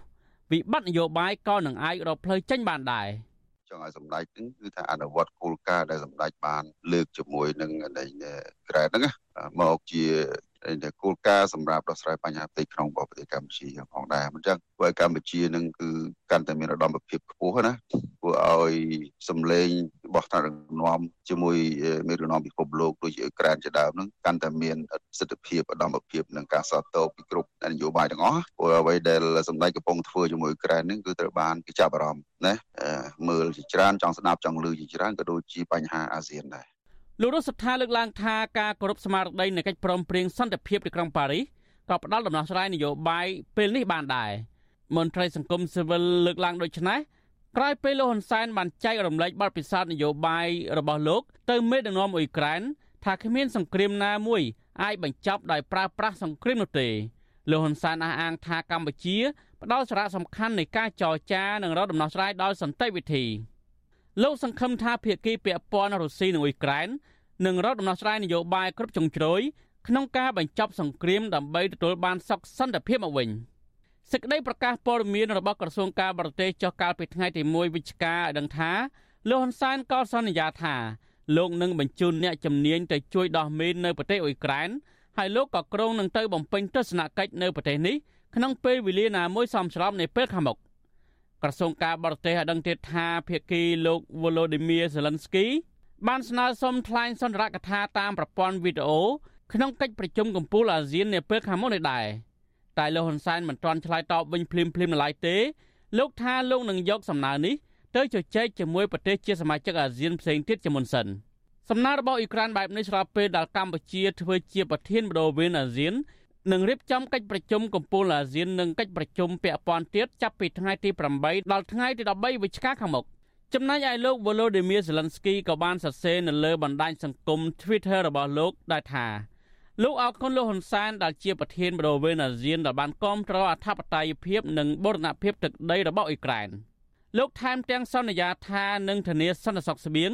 វិបត្តិនយោបាយក៏នឹងអាចរកផ្លូវចេញបានដែរចង់ឲ្យសម្ដេចហ្នឹងគឺថាអនុវត្តគោលការណ៍ដែលសម្ដេចបាន លើកជាមួយនឹងក្រែហ្នឹងមកជា គោលការណ៍សម្រាប់ដោះស្រាយបញ្ហាផ្ទៃក្នុងរបស់ប្រទេសកម្ពុជាផងដែរមិនចឹងព្រោះកម្ពុជានឹងគឺកាន់តែមានឧត្តមភាពខ្ពស់ណាធ្វើឲ្យសម្លេងរបស់ថ្នាក់ដឹកនាំជាមួយមេដឹកនាំពិភពលោកដូចជាអ៊ុយក្រែនជាដើមនឹងកាន់តែមានសិទ្ធិភាពឧត្តមភាពនិងការសាទរពីគ្រប់នយោបាយទាំងអស់ព្រោះអ្វីដែលសម្ដេចកំពុងធ្វើជាមួយអ៊ុយក្រែននឹងគឺត្រូវបានគេចាប់អារម្មណ៍ណាមើលជាច្រើនចង់ស្ដាប់ចង់ឮជាច្រើនក៏ដូចជាបញ្ហាអាស៊ានដែរ លោករស់សថាលើកឡើងថាការគោរពស្មារតីនៃកិច្ចព្រមព្រៀងសន្តិភាពទីក្រុងប៉ារីសក៏ផ្ដល់ដំណោះស្រាយនយោបាយពេលនេះបានដែរមន្ត្រីសង្គមស៊ីវិលលើកឡើងដូចនេះក្រោយពេលលោកហ៊ុនសែនបានចែករំលែកបទពិសោធន៍នយោបាយរបស់លោក ទៅមេដឹកនាំអ៊ុយក្រែនថាគ្មានសង្គ្រាមណាមួយអាចបញ្ចប់ដោយប្រើប្រាស់សង្គ្រាមនោះទេលោកហ៊ុនសែនអះអាងថាកម្ពុជាផ្ដល់សារៈសំខាន់នៃការចរចានិងរកដំណោះស្រាយដោយសន្តិវិធី លោកសង្ឃឹមថាភាគីពាក់ព័ន្ធរុស្ស៊ីនិងអ៊ុយក្រែននឹងរកដំណោះស្រាយនយោបាយគ្រប់ជ្រុងជ្រោយក្នុងការបញ្ចប់សង្គ្រាមដើម្បីទទួលបានសុខសន្តិភាពមកវិញសេចក្តីប្រកាសព័ត៌មានរបស់ក្រសួងការបរទេសចុះកាលពីថ្ងៃទី1វិច្ឆិកាឲ្យដឹងថាលោកហ៊ុនសែនក៏សន្យាថាលោកនឹងបញ្ជូនអ្នកជំនាញទៅជួយដោះមីននៅប្រទេសអ៊ុយក្រែនហើយលោកក៏គ្រោងនឹងទៅបំពេញទស្សនកិច្ចនៅប្រទេសនេះក្នុងពេលវេលាណាមួយសមស្របនៅពេលខាងមុខ ក្រសួងការបរទេសឲ្យដឹងទៀតថាភាគីលោក Volodymyr Zelensky បានស្នើសុំថ្លែងសន្ទរកថាតាមប្រព័ន្ធវីដេអូក្នុងកិច្ចប្រជុំកំពូលអាស៊ាននាពេលខាងមុខនេះដែរតែលោកហ៊ុនសែនមិនទាន់ឆ្លើយតបវិញភ្លាមភ្លាមនៅឡើយទេលោកថាលោកនឹងយកសំណើនេះទៅជជែកជាមួយប្រទេសជាសមាជិកអាស៊ានផ្សេងទៀតជាមុនសិនសំណើរបស់អ៊ុយក្រែនបែបនេះស្របពេលដែលកម្ពុជាធ្វើជាប្រធានបដូវវេនអាស៊ាន នឹងរៀបចំកិច្ចប្រជុំកំពូលអាស៊ាននិងកិច្ចប្រជុំពាក់ព័ន្ធទៀតចាប់ពីថ្ងៃទី8ដល់ថ្ងៃទី13វិច្ឆិកាខាងមុខចំណែកឯលោក Volodymyr Zelensky ក៏បានសរសេរនៅលើបណ្ដាញសង្គម Twitter របស់លោកដែលថាលោកអរគុណលោកហ៊ុនសែនដែលជាប្រធានបដូវវេនអាស៊ានដែលបានគាំទ្រអធិបតេយ្យភាពនិងបូរណភាពទឹកដីរបស់អ៊ុយក្រែនលោកថែមទាំងសន្យាថានឹងធានាសន្តិសុខស្បៀង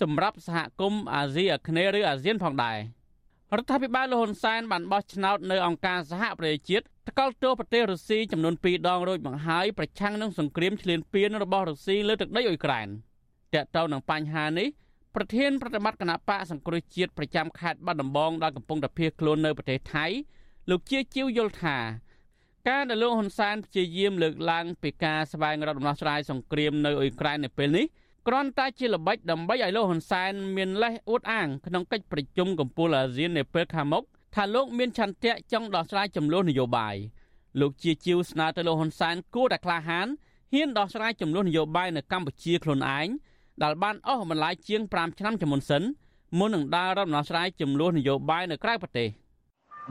សម្រាប់សហគមន៍អាស៊ីអាគ្នេយ៍ឬអាស៊ានផងដែរ រដ្ឋាភិបាលលហ៊ុនសែនបានបោះឆ្នោតនៅអង្គការសហប្រជាជាតិថ្កោលទោសប្រទេសរុស្ស៊ីចំនួន2ដងរួចមកហើយប្រឆាំងនឹងសង្គ្រាមឈ្លានពានរបស់រុស្ស៊ីលើទឹកដីអ៊ុយក្រែនតើតើនឹងបញ្ហានេះប្រធានប្រតិបត្តិគណៈបកសង្គ្រោះជាតិប្រចាំខេត្តបាត់ដំបងដែលកំពុងតែភៀសខ្លួននៅប្រទេសថៃលោកជាជីវយល់ថាការដែលលោកហ៊ុនសែនព្យាយាមលើកឡើងពីការស្វែងរកដំណោះស្រាយសង្គ្រាមនៅអ៊ុយក្រែននៅពេលនេះ គ្រាន់តែជាល្បិចដើម្បីឲ្យលោកហ៊ុនសែនមានលេសអួតអាងក្នុងកិច្ចប្រជុំកំពូលអាស៊ាននៅពេលខាងមុខថាលោកមានឆន្ទៈចង់ដោះស្រាយចំនួននយោបាយលោកជាជីវស្នើទៅលោកហ៊ុនសែនគួរតែក្លាហានហ៊ានដោះស្រាយចំនួននយោបាយនៅកម្ពុជាខ្លួនឯងដែលបានអស់បន្លាយជាង5ឆ្នាំជាមុនសិនមុននឹងដើររំដោះស្រាយចំនួននយោបាយនៅក្រៅប្រទេស។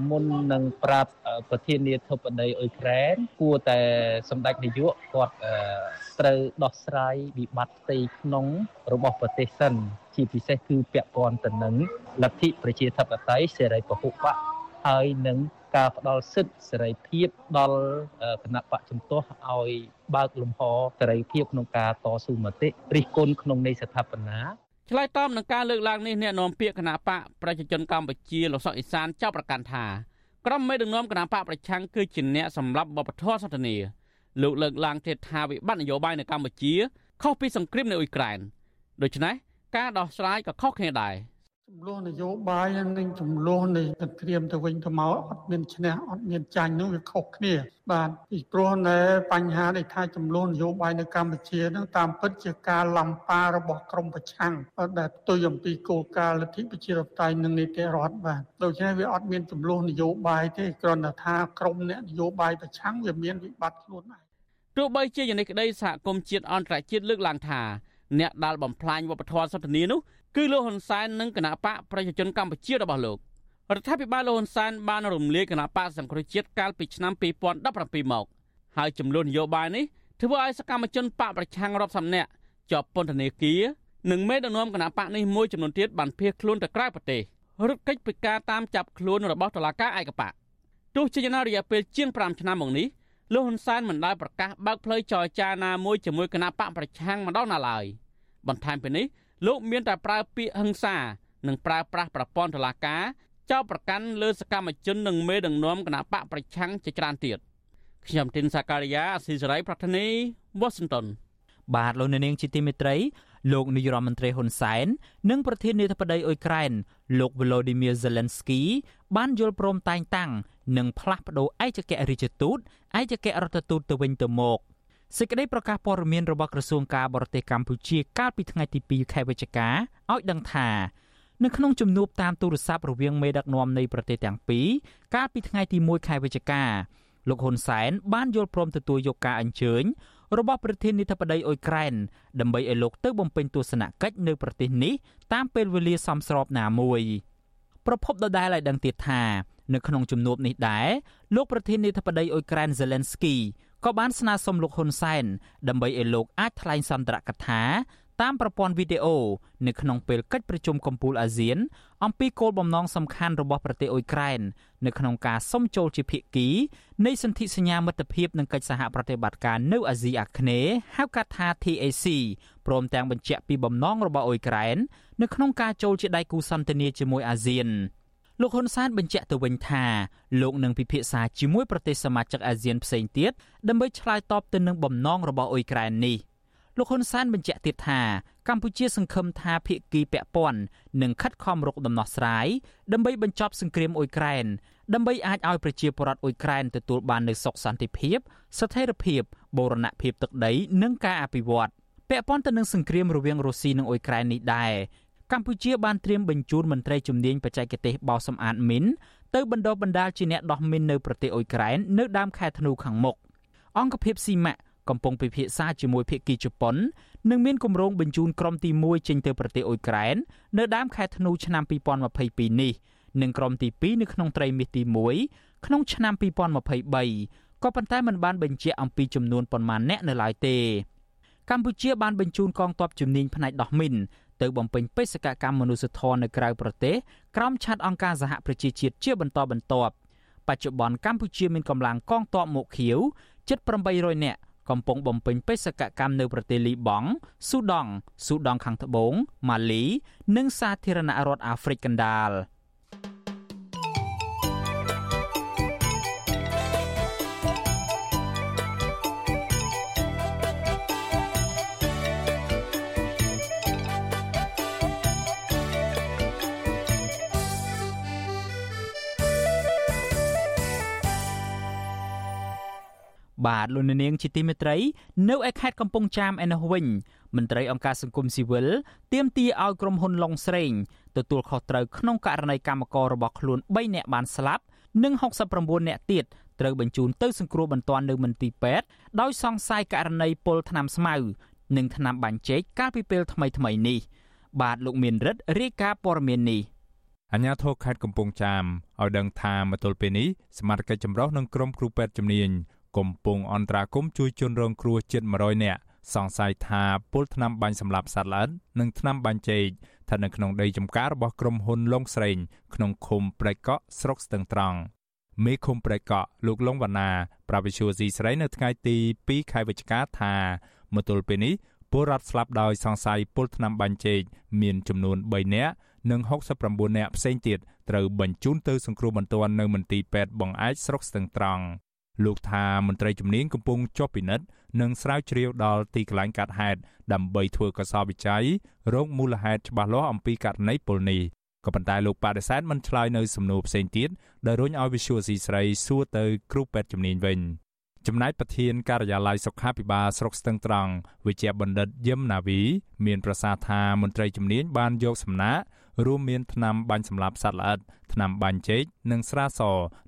មុននឹងប្រាប់ប្រធានាធិបតីអ៊ុយក្រែនគួរតែសម្ដេចនាយកគាត់ត្រូវដោះស្រាយវិបត្តិផ្ទៃក្នុងរបស់ប្រទេសសិនជាពិសេសគឺពាក់ព័ន្ធទៅនឹងលទ្ធិប្រជាធិបតេយ្យសេរីពហុបកហើយនឹងការផ្ដល់សិទ្ធិសេរីភាពដល់គណៈបកជំទាស់ឲ្យបើកលំហសេរីភាពក្នុងការតស៊ូមតិរិះគន់ក្នុងនៃស្ថាបនា ឆ្លើយតបនឹងការលើកឡើងនេះអ្នកនាំពាក្យគណៈបកប្រជាជនកម្ពុជាលោកសុកអេសានចោទប្រកាន់ថាក្រុមមេដឹកនាំគណៈបកប្រឆាំងគឺជាអ្នកសម្លាប់បបធរសន្តិនិលោកលើកឡើងទៀតថាវិបត្តិនយោបាយនៅកម្ពុជាខុសពីសង្គ្រាមនៅអ៊ុយក្រែនដូច្នេះការដោះស្រាយក៏ខុសគ្នាដែរ ចំនួននយោបាយនិងចំនួននៃសង្គ្រាមទៅវិញទៅមកអត់មានឈ្នះអត់មានចាញ់នោះវាខុសគ្នា បាទពីព្រោះនៅបញ្ហាដែលថាចំនួននយោបាយនៅកម្ពុជានឹងតាមពិតជាការឡំប៉ារបស់ក្រមប្រឆាំងដែលផ្ទុយអំពីគោលការណ៍លទ្ធិប្រជាធិបតេយ្យនិងនីតិរដ្ឋបាទដូច្នេះវាអត់មានចំនួននយោបាយទេគ្រាន់តែថាក្រមអ្នកនយោបាយប្រឆាំងវាមានវិបត្តិខ្លួនឯងទោះបីជាយ៉ាងនេះក្តីសហគមន៍ជាតិអន្តរជាតិលើកឡើងថាអ្នកដែលបំផ្លាញវប្បធម៌សន្តានានោះ គឺលោកហ៊ុនសែននិងគណៈបកប្រជាជនកម្ពុជារបស់លោករដ្ឋាភិបាលលោកហ៊ុនសែនបានរំលាយគណៈបកសង្គ្រោះជាតិកាលពីឆ្នាំ2017មកហើយចំនួននយោបាយនេះធ្វើឲ្យសកម្មជនបកប្រឆាំងរាប់សិបនាក់ជាប់ពន្ធនាគារនិងមេដឹកនាំគណៈបកនេះមួយចំនួនទៀតបានភៀសខ្លួនទៅក្រៅប្រទេសរត់គេចពីការតាមចាប់ខ្លួនរបស់តុលាការឯកបកទោះជាយ៉ាងណារយៈពេលជាង5ឆ្នាំមកនេះលោកហ៊ុនសែនមិនដែលប្រកាសបើកផ្លូវចរចាណាមួយជាមួយគណៈបកប្រឆាំងម្ដងណាឡើយបន្ថែមពីនេះ លោកមានតែប្រើពាក្យហិង្សានិងប្រើប្រាស់ប្រព័ន្ធតុលាការចោទប្រកាន់លើសកម្មជននិងមេដឹកនាំគណៈបកប្រឆាំងជាច្រើនទៀតខ្ញុំទីនសាការីយ៉ាអស៊ីសេរីប្រធានីវ៉ាស៊ីនតោនបាទលោកនាងជាទីមេត្រីលោកនាយរដ្ឋមន្ត្រីហ៊ុនសែននិងប្រធានាធិបតីអ៊ុយក្រែនលោក Volodymyr Zelensky បានយល់ព្រមតែងតាំងនិងផ្លាស់ប្តូរឯកអគ្គរដ្ឋទូតឯកអគ្គរដ្ឋទូតទៅវិញទៅមក សេចក្តីប្រកាសព័ត៌មានរបស់ក្រសួងការបរទេសកម្ពុជាកាលពីថ្ងៃទី2ខែវិច្ឆិកាឲ្យដឹងថានៅក្នុងជំនួបតាមទូរស័ព្ទរវាងមេដឹកនាំនៃប្រទេសទាំងពីរកាលពីថ្ងៃទី1ខែវិច្ឆិកាលោកហ៊ុនសែនបានយល់ព្រមទទួលយកការអញ្ជើញរបស់ប្រធានាធិបតីអ៊ុយក្រែនដើម្បីឲ្យលោកទៅបំពេញទស្សនកិច្ចនៅប្រទេសនេះតាមពេលវេលាសមស្របណាមួយប្រពន្ធដដែលឲ្យដឹងទៀតថានៅក្នុងជំនួបនេះដែរលោកប្រធានាធិបតីអ៊ុយក្រែន Zelensky ក៏បានស្នើសុំលោកហ៊ុនសែនដើម្បីឲ្យលោកអាចថ្លែងសន្ទរកថាតាមប្រព័ន្ធវីដេអូនៅក្នុងពេលកិច្ចប្រជុំកំពូលអាស៊ាន អំពីគោលបំណងសំខាន់របស់ប្រទេសអ៊ុយក្រែននៅក្នុងការសុំចូលជាភាគីនៃសន្ធិសញ្ញាមិត្តភាពនិងកិច្ចសហប្រតិបត្តិការនៅអាស៊ីអាគ្នេយ៍ហៅកាត់ថា TAC ព្រមទាំងបញ្ជាក់ពីបំណងរបស់អ៊ុយក្រែននៅក្នុងការចូលជាដៃគូសន្ទនាជាមួយអាស៊ាន លោកហ៊ុនសែនបញ្ជាក់ទៅវិញថាលោកនឹងពិភាក្សាជាមួយប្រទេសសមាជិកអាស៊ានផ្សេងទៀតដើម្បីឆ្លើយតបទៅនឹងបំណងរបស់អ៊ុយក្រែននេះលោកហ៊ុនសែនបញ្ជាក់ទៀតថាកម្ពុជាសង្ឃឹមថាភាគីពាក់ព័ន្ធនឹងខិតខំរកដំណោះស្រាយដើម្បីបញ្ចប់សង្គ្រាមអ៊ុយក្រែនដើម្បីអាចឲ្យប្រជាពលរដ្ឋអ៊ុយក្រែនទទួលបាននូវសុខសន្តិភាព ស្ថិរភាពបូរណភាពទឹកដី និងការអភិវឌ្ឍពាក់ព័ន្ធទៅនឹងសង្គ្រាមរវាងរុស្ស៊ីនិងអ៊ុយក្រែននេះដែរ កម្ពុជាបានត្រៀមបញ្ជូនមន្ត្រីជំនាញបច្ចេកទេសបោសសម្អាតមីនទៅបណ្ដុះបណ្ដាលជាអ្នកដោះមីននៅប្រទេសអ៊ុយក្រែននៅដើមខែធ្នូខាងមុខអង្គភាពស៊ីម៉ាក់កំពុងពិភាក្សាជាមួយភាគីជប៉ុននិងមានគម្រោងបញ្ជូនក្រុមទី1ចេញទៅប្រទេសអ៊ុយក្រែននៅដើមខែធ្នូឆ្នាំ2022នេះនិងក្រុមទី2នៅក្នុងត្រីមាសទី1ក្នុងឆ្នាំ2023ក៏ប៉ុន្តែมันបានបញ្ជាក់អំពីចំនួនប៉ុន្មានអ្នកនៅឡើយទេកម្ពុជាបានបញ្ជូនកងទ័ពជំនាញផ្នែកដោះមីនទៅបំពេញបេសកកម្មមនុស្សធម៌នៅក្រៅប្រទេសក្រោមឆ័ត្រអង្គការសហប្រជាជាតិជាបន្តបន្ទាប់បច្ចុប្បន្នកម្ពុជាមានកម្លាំងកងទ័ពមុខខៀវជិត800នាក់កំពុងបំពេញបេសកកម្មនៅប្រទេសលីបង់ស៊ូដង់ស៊ូដង់ខាងត្បូងម៉ាលី និងសាធារណរដ្ឋអាហ្វ្រិកកណ្ដាល។ បាទលោកនាងជាទីមេត្រី នៅឯខេត្តកំពង់ចាមឯនោះវិញមន្ត្រីអង្គការសង្គមស៊ីវិលទាមទារឲ្យក្រុមហ៊ុនឡុងស្រេងទទួលខុសត្រូវក្នុងករណីកម្មកររបស់ខ្លួន3នាក់បានស្លាប់និង69នាក់ទៀតត្រូវបញ្ជូនទៅសង្គ្រោះបន្ទាន់នៅមន្ទីរពេទ្យដោយសង្ស័យករណីពុលថ្នាំស្មៅនិងថ្នាំបាញ់ចេកកាលពីពេលថ្មីៗនេះ បាទលោកមានរិទ្ធរាយការណ៍ព័ត៌មាននេះអញ្ញាធរខេត្តកំពង់ចាមឲ្យដឹងថាមកទល់ពេលនេះសមាជិកចម្រុះនិងក្រុមគ្រូពេទ្យជំនាញ កំពុងអន្តរាគមជួយជនរងគ្រោះជិត100នាក់សង្ស័យថាពុលថ្នាំបាញ់សម្លាប់សត្វល្អិតនិងថ្នាំបាញ់ចេកស្ថិតនៅក្នុងដីចម្ការរបស់ក្រុមហ៊ុនឡុងស្រេងក្នុងឃុំព្រែកកក់ស្រុកស្ទឹងត្រង់មេឃុំព្រែកកក់លោកលងវណ្ណាប្រាវិសុយស៊ីស្រីនៅថ្ងៃទី2ខែវិច្ឆិកាថាមកទល់ពេលនេះពលរដ្ឋស្លាប់ដោយសង្ស័យពុលថ្នាំបាញ់ចេកមានចំនួន3នាក់និង69នាក់ផ្សេងទៀតត្រូវបញ្ជូនទៅសង្គ្រោះបន្ទាន់នៅមន្ទីរពេទ្យបង្អែកស្រុកស្ទឹងត្រង់ លោកថាមន្ត្រីជំនាញកំពុងចុះពិនិត្យនិងស្រាវជ្រាវដល់ទីកន្លែងកាត់ហេតុដើម្បីធ្វើកសោបវិច័យរោគមូលហេតុច្បាស់លាស់អំពីករណីពលនេះក៏ប៉ុន្តែលោកបដិសេធមិនឆ្លើយនៅសំណួរផ្សេងទៀតដែលរុញឲ្យ Visual C ស្រីសួរទៅគ្រូពេទ្យជំនាញវិញចំណែកប្រធានការិយាល័យសុខាភិបាលស្រុកស្ទឹងត្រង់វិជ្ជាបណ្ឌិតយឹមណាវីមានប្រសាសន៍ថាមន្ត្រីជំនាញបានយកសំណាក់រួមមានថ្នាំបាញ់សម្លាប់សត្វល្អិតថ្នាំបាញ់ចេកនិងស្រាស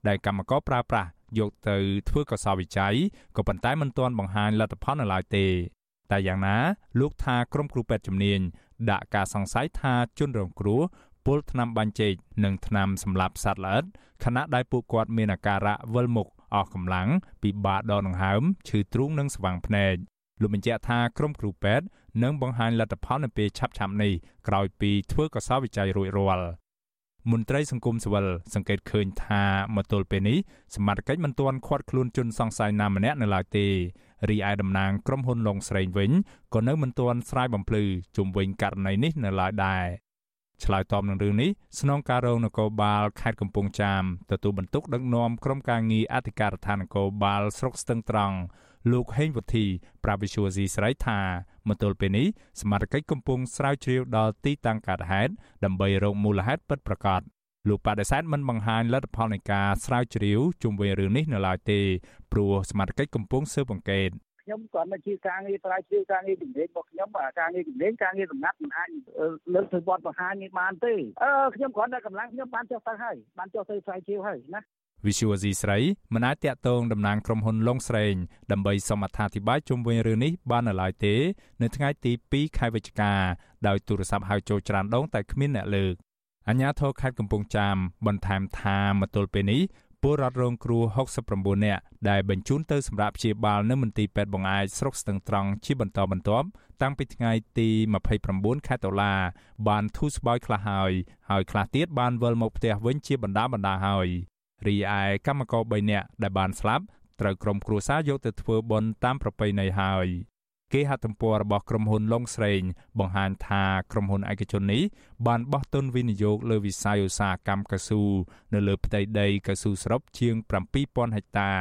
ដែលកម្មករប្រើប្រាស់ យកទៅធ្វើកសោវិច័យក៏ប៉ុន្តែមិនទាន់បង្ហាញលទ្ធផលនៅឡើយទេ តែយ៉ាងណា លោកថាក្រុមគ្រូពេទ្យជំនាញដាក់ការសង្ស័យថាជនរងគ្រោះពុលថ្នាំបាញ់ចេកនិងថ្នាំសម្លាប់សត្វល្អិតខណៈដែលពួកគាត់មានអាការៈវិលមុខអស់កម្លាំងពិបាកដកដង្ហើមឈឺទ្រូងនិងស្វាងភ្នែកលោកបញ្ជាក់ថាក្រុមគ្រូពេទ្យនឹងបង្ហាញលទ្ធផលនៅពេលឆាប់ៗនេះក្រោយពីធ្វើកសោវិច័យរួចរាល់ មន្ត្រីសង្គមស៊ីវិលសង្កេតឃើញថាមកទល់ពេលនេះសមត្ថកិច្ចមិនទាន់ឃាត់ខ្លួនជនសង្ស័យណាម្នាក់នៅឡើយទេរីឯតំណាងក្រុមហ៊ុនឡុងស្រេងវិញក៏នៅមិនទាន់ស្រាយបំភ្លឺជុំវិញករណីនេះនៅឡើយដែរឆ្លើយតបនឹងរឿងនេះស្នងការរងនគរបាលខេត្តកំពង់ចាមទទួលបន្ទុកដឹកនាំក្រុមការងារអធិការដ្ឋាននគរបាលស្រុកស្ទឹងត្រង់ លោកហេងវុធីប្រាវិសុវស៊ីស្រីថាមកទល់ពេលនេះសមាជិកកំពុងស្រាវជ្រាវដល់ទីតាំងកើតហេតុដើម្បីរកមូលហេតុពិតប្រាកដលោកបដិសេធមិនបង្ហាញលទ្ធផលនៃការស្រាវជ្រាវជុំវិញរឿងនេះនៅឡើយទេព្រោះសមាជិកកំពុងស៊ើបអង្កេតខ្ញុំគាត់មកជាការងារស្រាវជ្រាវការងារជំនាញរបស់ខ្ញុំការងារជំនាញការងារសម្ងាត់មិនអាចលើកទៅវត្តបង្ហាញនេះបានទេអឺខ្ញុំគ្រាន់តែកម្លាំងខ្ញុំបានចុះទៅហើយបានចុះទៅស្រាវជ្រាវហើយណា វិសុវអាស៊ីស្រីមិនអាចតាក់ទងតំណាងក្រុមហ៊ុនឡុងស្រេងដើម្បីសូមអត្ថាធិប្បាយជុំវិញរឿងនេះបាននៅឡើយទេ នៅថ្ងៃទី2ខែវិច្ឆិកាដោយទូរស័ព្ទហៅចូលច្រើនដងតែគ្មានអ្នកលើកអញ្ញាធរខេត្តកំពង់ចាមបន្ថែមថាមកទល់ពេលនេះពលរដ្ឋរងគ្រោះ69នាក់ដែលបញ្ជូនទៅសម្រាប់ព្យាបាលនៅមន្ទីរពេទ្យបង្អែកស្រុកស្ទឹងត្រង់ជាបន្តបន្ទាប់តាំងពីថ្ងៃទី29ខែតុលាបានធូរស្បើយខ្លះហើយហើយខ្លះទៀតបានវិលមកផ្ទះវិញជាបណ្ដាបណ្ដាហើយ រីឯកម្មករ3នាក់ដែលបានស្លាប់ត្រូវក្រុមគ្រួសារយកទៅធ្វើបុណ្យតាមប្រពៃណីហើយគេហទំព័ររបស់ក្រុមហ៊ុនឡុងស្រេងបង្ហាញថាក្រុមហ៊ុនឯកជននេះបានបោះទុនវិនិយោគលើវិស័យឧស្សាហកម្មកៅស៊ូនៅលើផ្ទៃដីកៅស៊ូសរុបជាង7000ហិកតា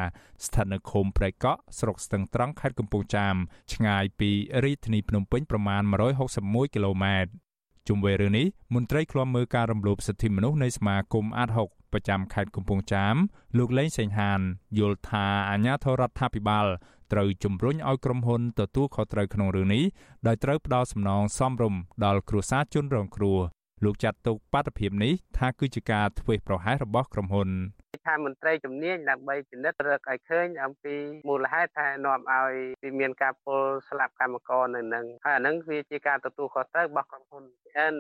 ស្ថិតនៅឃុំព្រែកកក់ស្រុកស្ទឹងត្រង់ខេត្តកំពង់ចាមឆ្ងាយពីរាជធានីភ្នំពេញប្រមាណ161គីឡូម៉ែត្រ ជុំវិញរឿងនេះមន្ត្រីឃ្លាំមើលការរំលោភសិទ្ធិមនុស្សនៃសមាគមអាត6ប្រចាំខេត្តកំពង់ចាមលោកលេងសេងហាន យល់ថាអាញាធរដ្ឋាភិបាលត្រូវជំរុញឲ្យក្រុមហ៊ុនទទួលខុសត្រូវក្នុងរឿងនេះដោយត្រូវផ្ដល់សំណងសមរម្យដល់គ្រួសារជនរងគ្រោះ លោកចាត់ទុកបាតុភិបនេះថាគឺជាការធ្វេសប្រហែសរបស់ក្រុមហ៊ុនថាមន្ត្រីជំនាញដើម្បីពិនិត្យរកឲ្យឃើញអំពីមូលហេតុថានាំឲ្យវាមានការពុលស្លាប់កម្មករនៅនឹងហើយអានឹងវាជាការទទួលខុសត្រូវរបស់ក្រុមហ៊ុន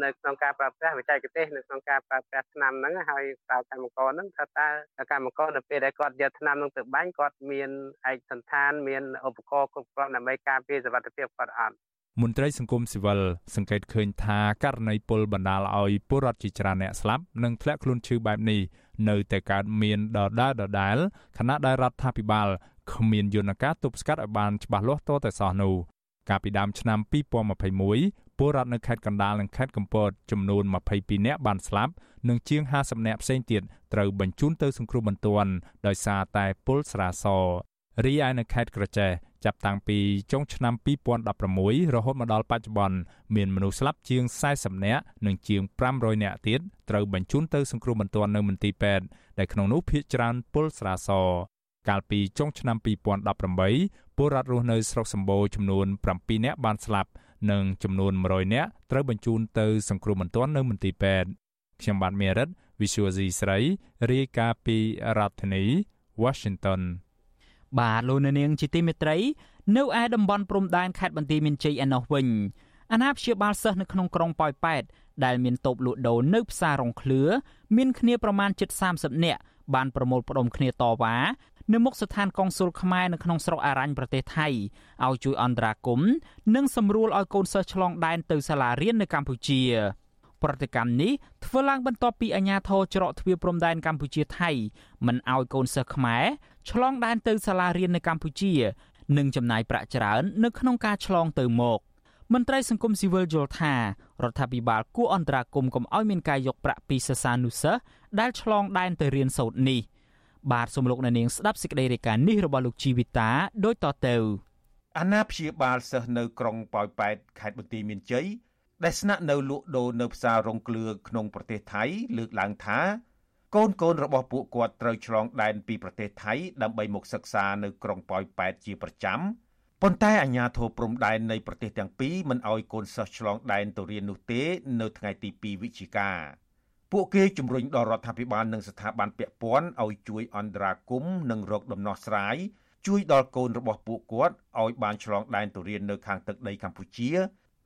នៅក្នុងការប្រើប្រាស់បច្ចេកទេសនៅក្នុងការប្រើប្រាស់ថ្នាំហ្នឹងហើយតើកម្មករហ្នឹងថាតើកម្មករនៅពេលដែលគាត់យកថ្នាំហ្នឹងទៅបាញ់គាត់មានឯកសន្តានមានឧបករណ៍គ្រប់គ្រាន់ដើម្បីការពារសុវត្ថិភាពគាត់អត់ មន្ត្រីសង្គមស៊ីវិលសង្កេតឃើញថាករណីពលបណ្ដាលឲ្យពលរដ្ឋជាច្រើនអ្នកស្លាប់និងធ្លាក់ខ្លួនឈឺបែបនេះនៅតែកើតមានដដែលដដែលខណៈដែលរដ្ឋាភិបាលគ្មានយន្តការទប់ស្កាត់ឲ្យបានច្បាស់លាស់តទៅសោះនោះកាលពីដើមឆ្នាំ2021ពលរដ្ឋនៅខេត្តកណ្ដាលនិងខេត្តកំពតចំនួន22នាក់បានស្លាប់និងជាង50នាក់ផ្សេងទៀតត្រូវបញ្ជូនទៅសង្គ្រោះបន្ទាន់ដោយសារតែពុលស្រាស រីឯនៅខេត្តក្រចេះចាប់តាំងពីចុងឆ្នាំ2016រហូតមកដល់បច្ចុប្បន្នមានមនុស្សស្លាប់ជាង40នាក់និងជាង500នាក់ទៀតត្រូវបញ្ជូនទៅសង្គ្រោះបន្ទាន់នៅមន្ទីរពេទ្យដែលក្នុងនោះភាគច្រើនពលស្រាសកាលពីចុងឆ្នាំ2018ពលរដ្ឋរស់នៅស្រុកសម្បូរចំនួន7នាក់បានស្លាប់និងចំនួន100នាក់ត្រូវបញ្ជូនទៅសង្គ្រោះបន្ទាន់នៅមន្ទីរពេទ្យខ្ញុំបាទមេរិត Visual C ស្រីរាយការណ៍ពីរដ្ឋធានី Washington បាទលោកនាងជាទីមេត្រី នៅឯតំបន់ព្រំដែនខេត្តបន្ទាយមានជ័យឯណោះវិញអាណាព្យាបាលសិស្សនៅក្នុងក្រុងប៉ោយប៉ែតដែលមានតូបលក់ដូរនៅផ្សាររងឃ្លឿមានគ្នាប្រមាណជិត30នាក់បានប្រមូលផ្ដុំគ្នាតវ៉ានៅមុខស្ថានកុងស៊ុលខ្មែរនៅក្នុងស្រុកអារ៉ាញ់ប្រទេសថៃឲ្យជួយអន្តរាគមន៍និងសម្រួលឲ្យកូនសិស្សឆ្លងដែនទៅសាលារៀននៅកម្ពុជាប្រតិកម្មនេះធ្វើឡើងបន្ទាប់ពីអាជ្ញាធរច្រកទ្វារព្រំដែនកម្ពុជាថៃមិនឲ្យកូនសិស្សខ្មែរ ឆ្លងដែនទៅសាលារៀននៅកម្ពុជានិងចំណាយប្រាក់ច្រើននៅក្នុងការឆ្លងទៅមកមន្ត្រីសង្គមស៊ីវិលយល់ថារដ្ឋាភិបាលគួរអន្តរាគមន៍កុំឲ្យមានការយកប្រាក់ពីសិស្សានុសិស្សដែលឆ្លងដែនទៅរៀនសូត្រនេះបាទសូមលោកអ្នកនាងស្ដាប់សេចក្តីរាយការណ៍នេះរបស់លោកជីវិតាដូចតទៅអាណាព្យាបាលសិស្សនៅក្រុងប៉ោយប៉ែតខេត្តបន្ទាយមានជ័យដែលស្នាក់នៅលក់ដូរនៅផ្សាររងគ្លឿក្នុងប្រទេសថៃលើកឡើងថា កូនកូនរបស់ពួកគាត់ត្រូវឆ្លងដែនពីប្រទេសថៃដើម្បីមកសិក្សានៅក្រុងប៉ោយប៉ែតជាប្រចាំប៉ុន្តែអាជ្ញាធរព្រំដែននៃប្រទេសទាំងពីរមិនអោយកូនសិស្សឆ្លងដែនទៅរៀននោះទេ នៅថ្ងៃទី2វិច្ឆិកាពួកគេជំរុញដល់រដ្ឋាភិបាលនិងស្ថាប័នពាក់ព័ន្ធឲ្យជួយអន្តរាគមន៍និងរកដំណោះស្រាយជួយដល់កូនរបស់ពួកគាត់ឲ្យបានឆ្លងដែនទៅរៀននៅខាងទឹកដីកម្ពុជា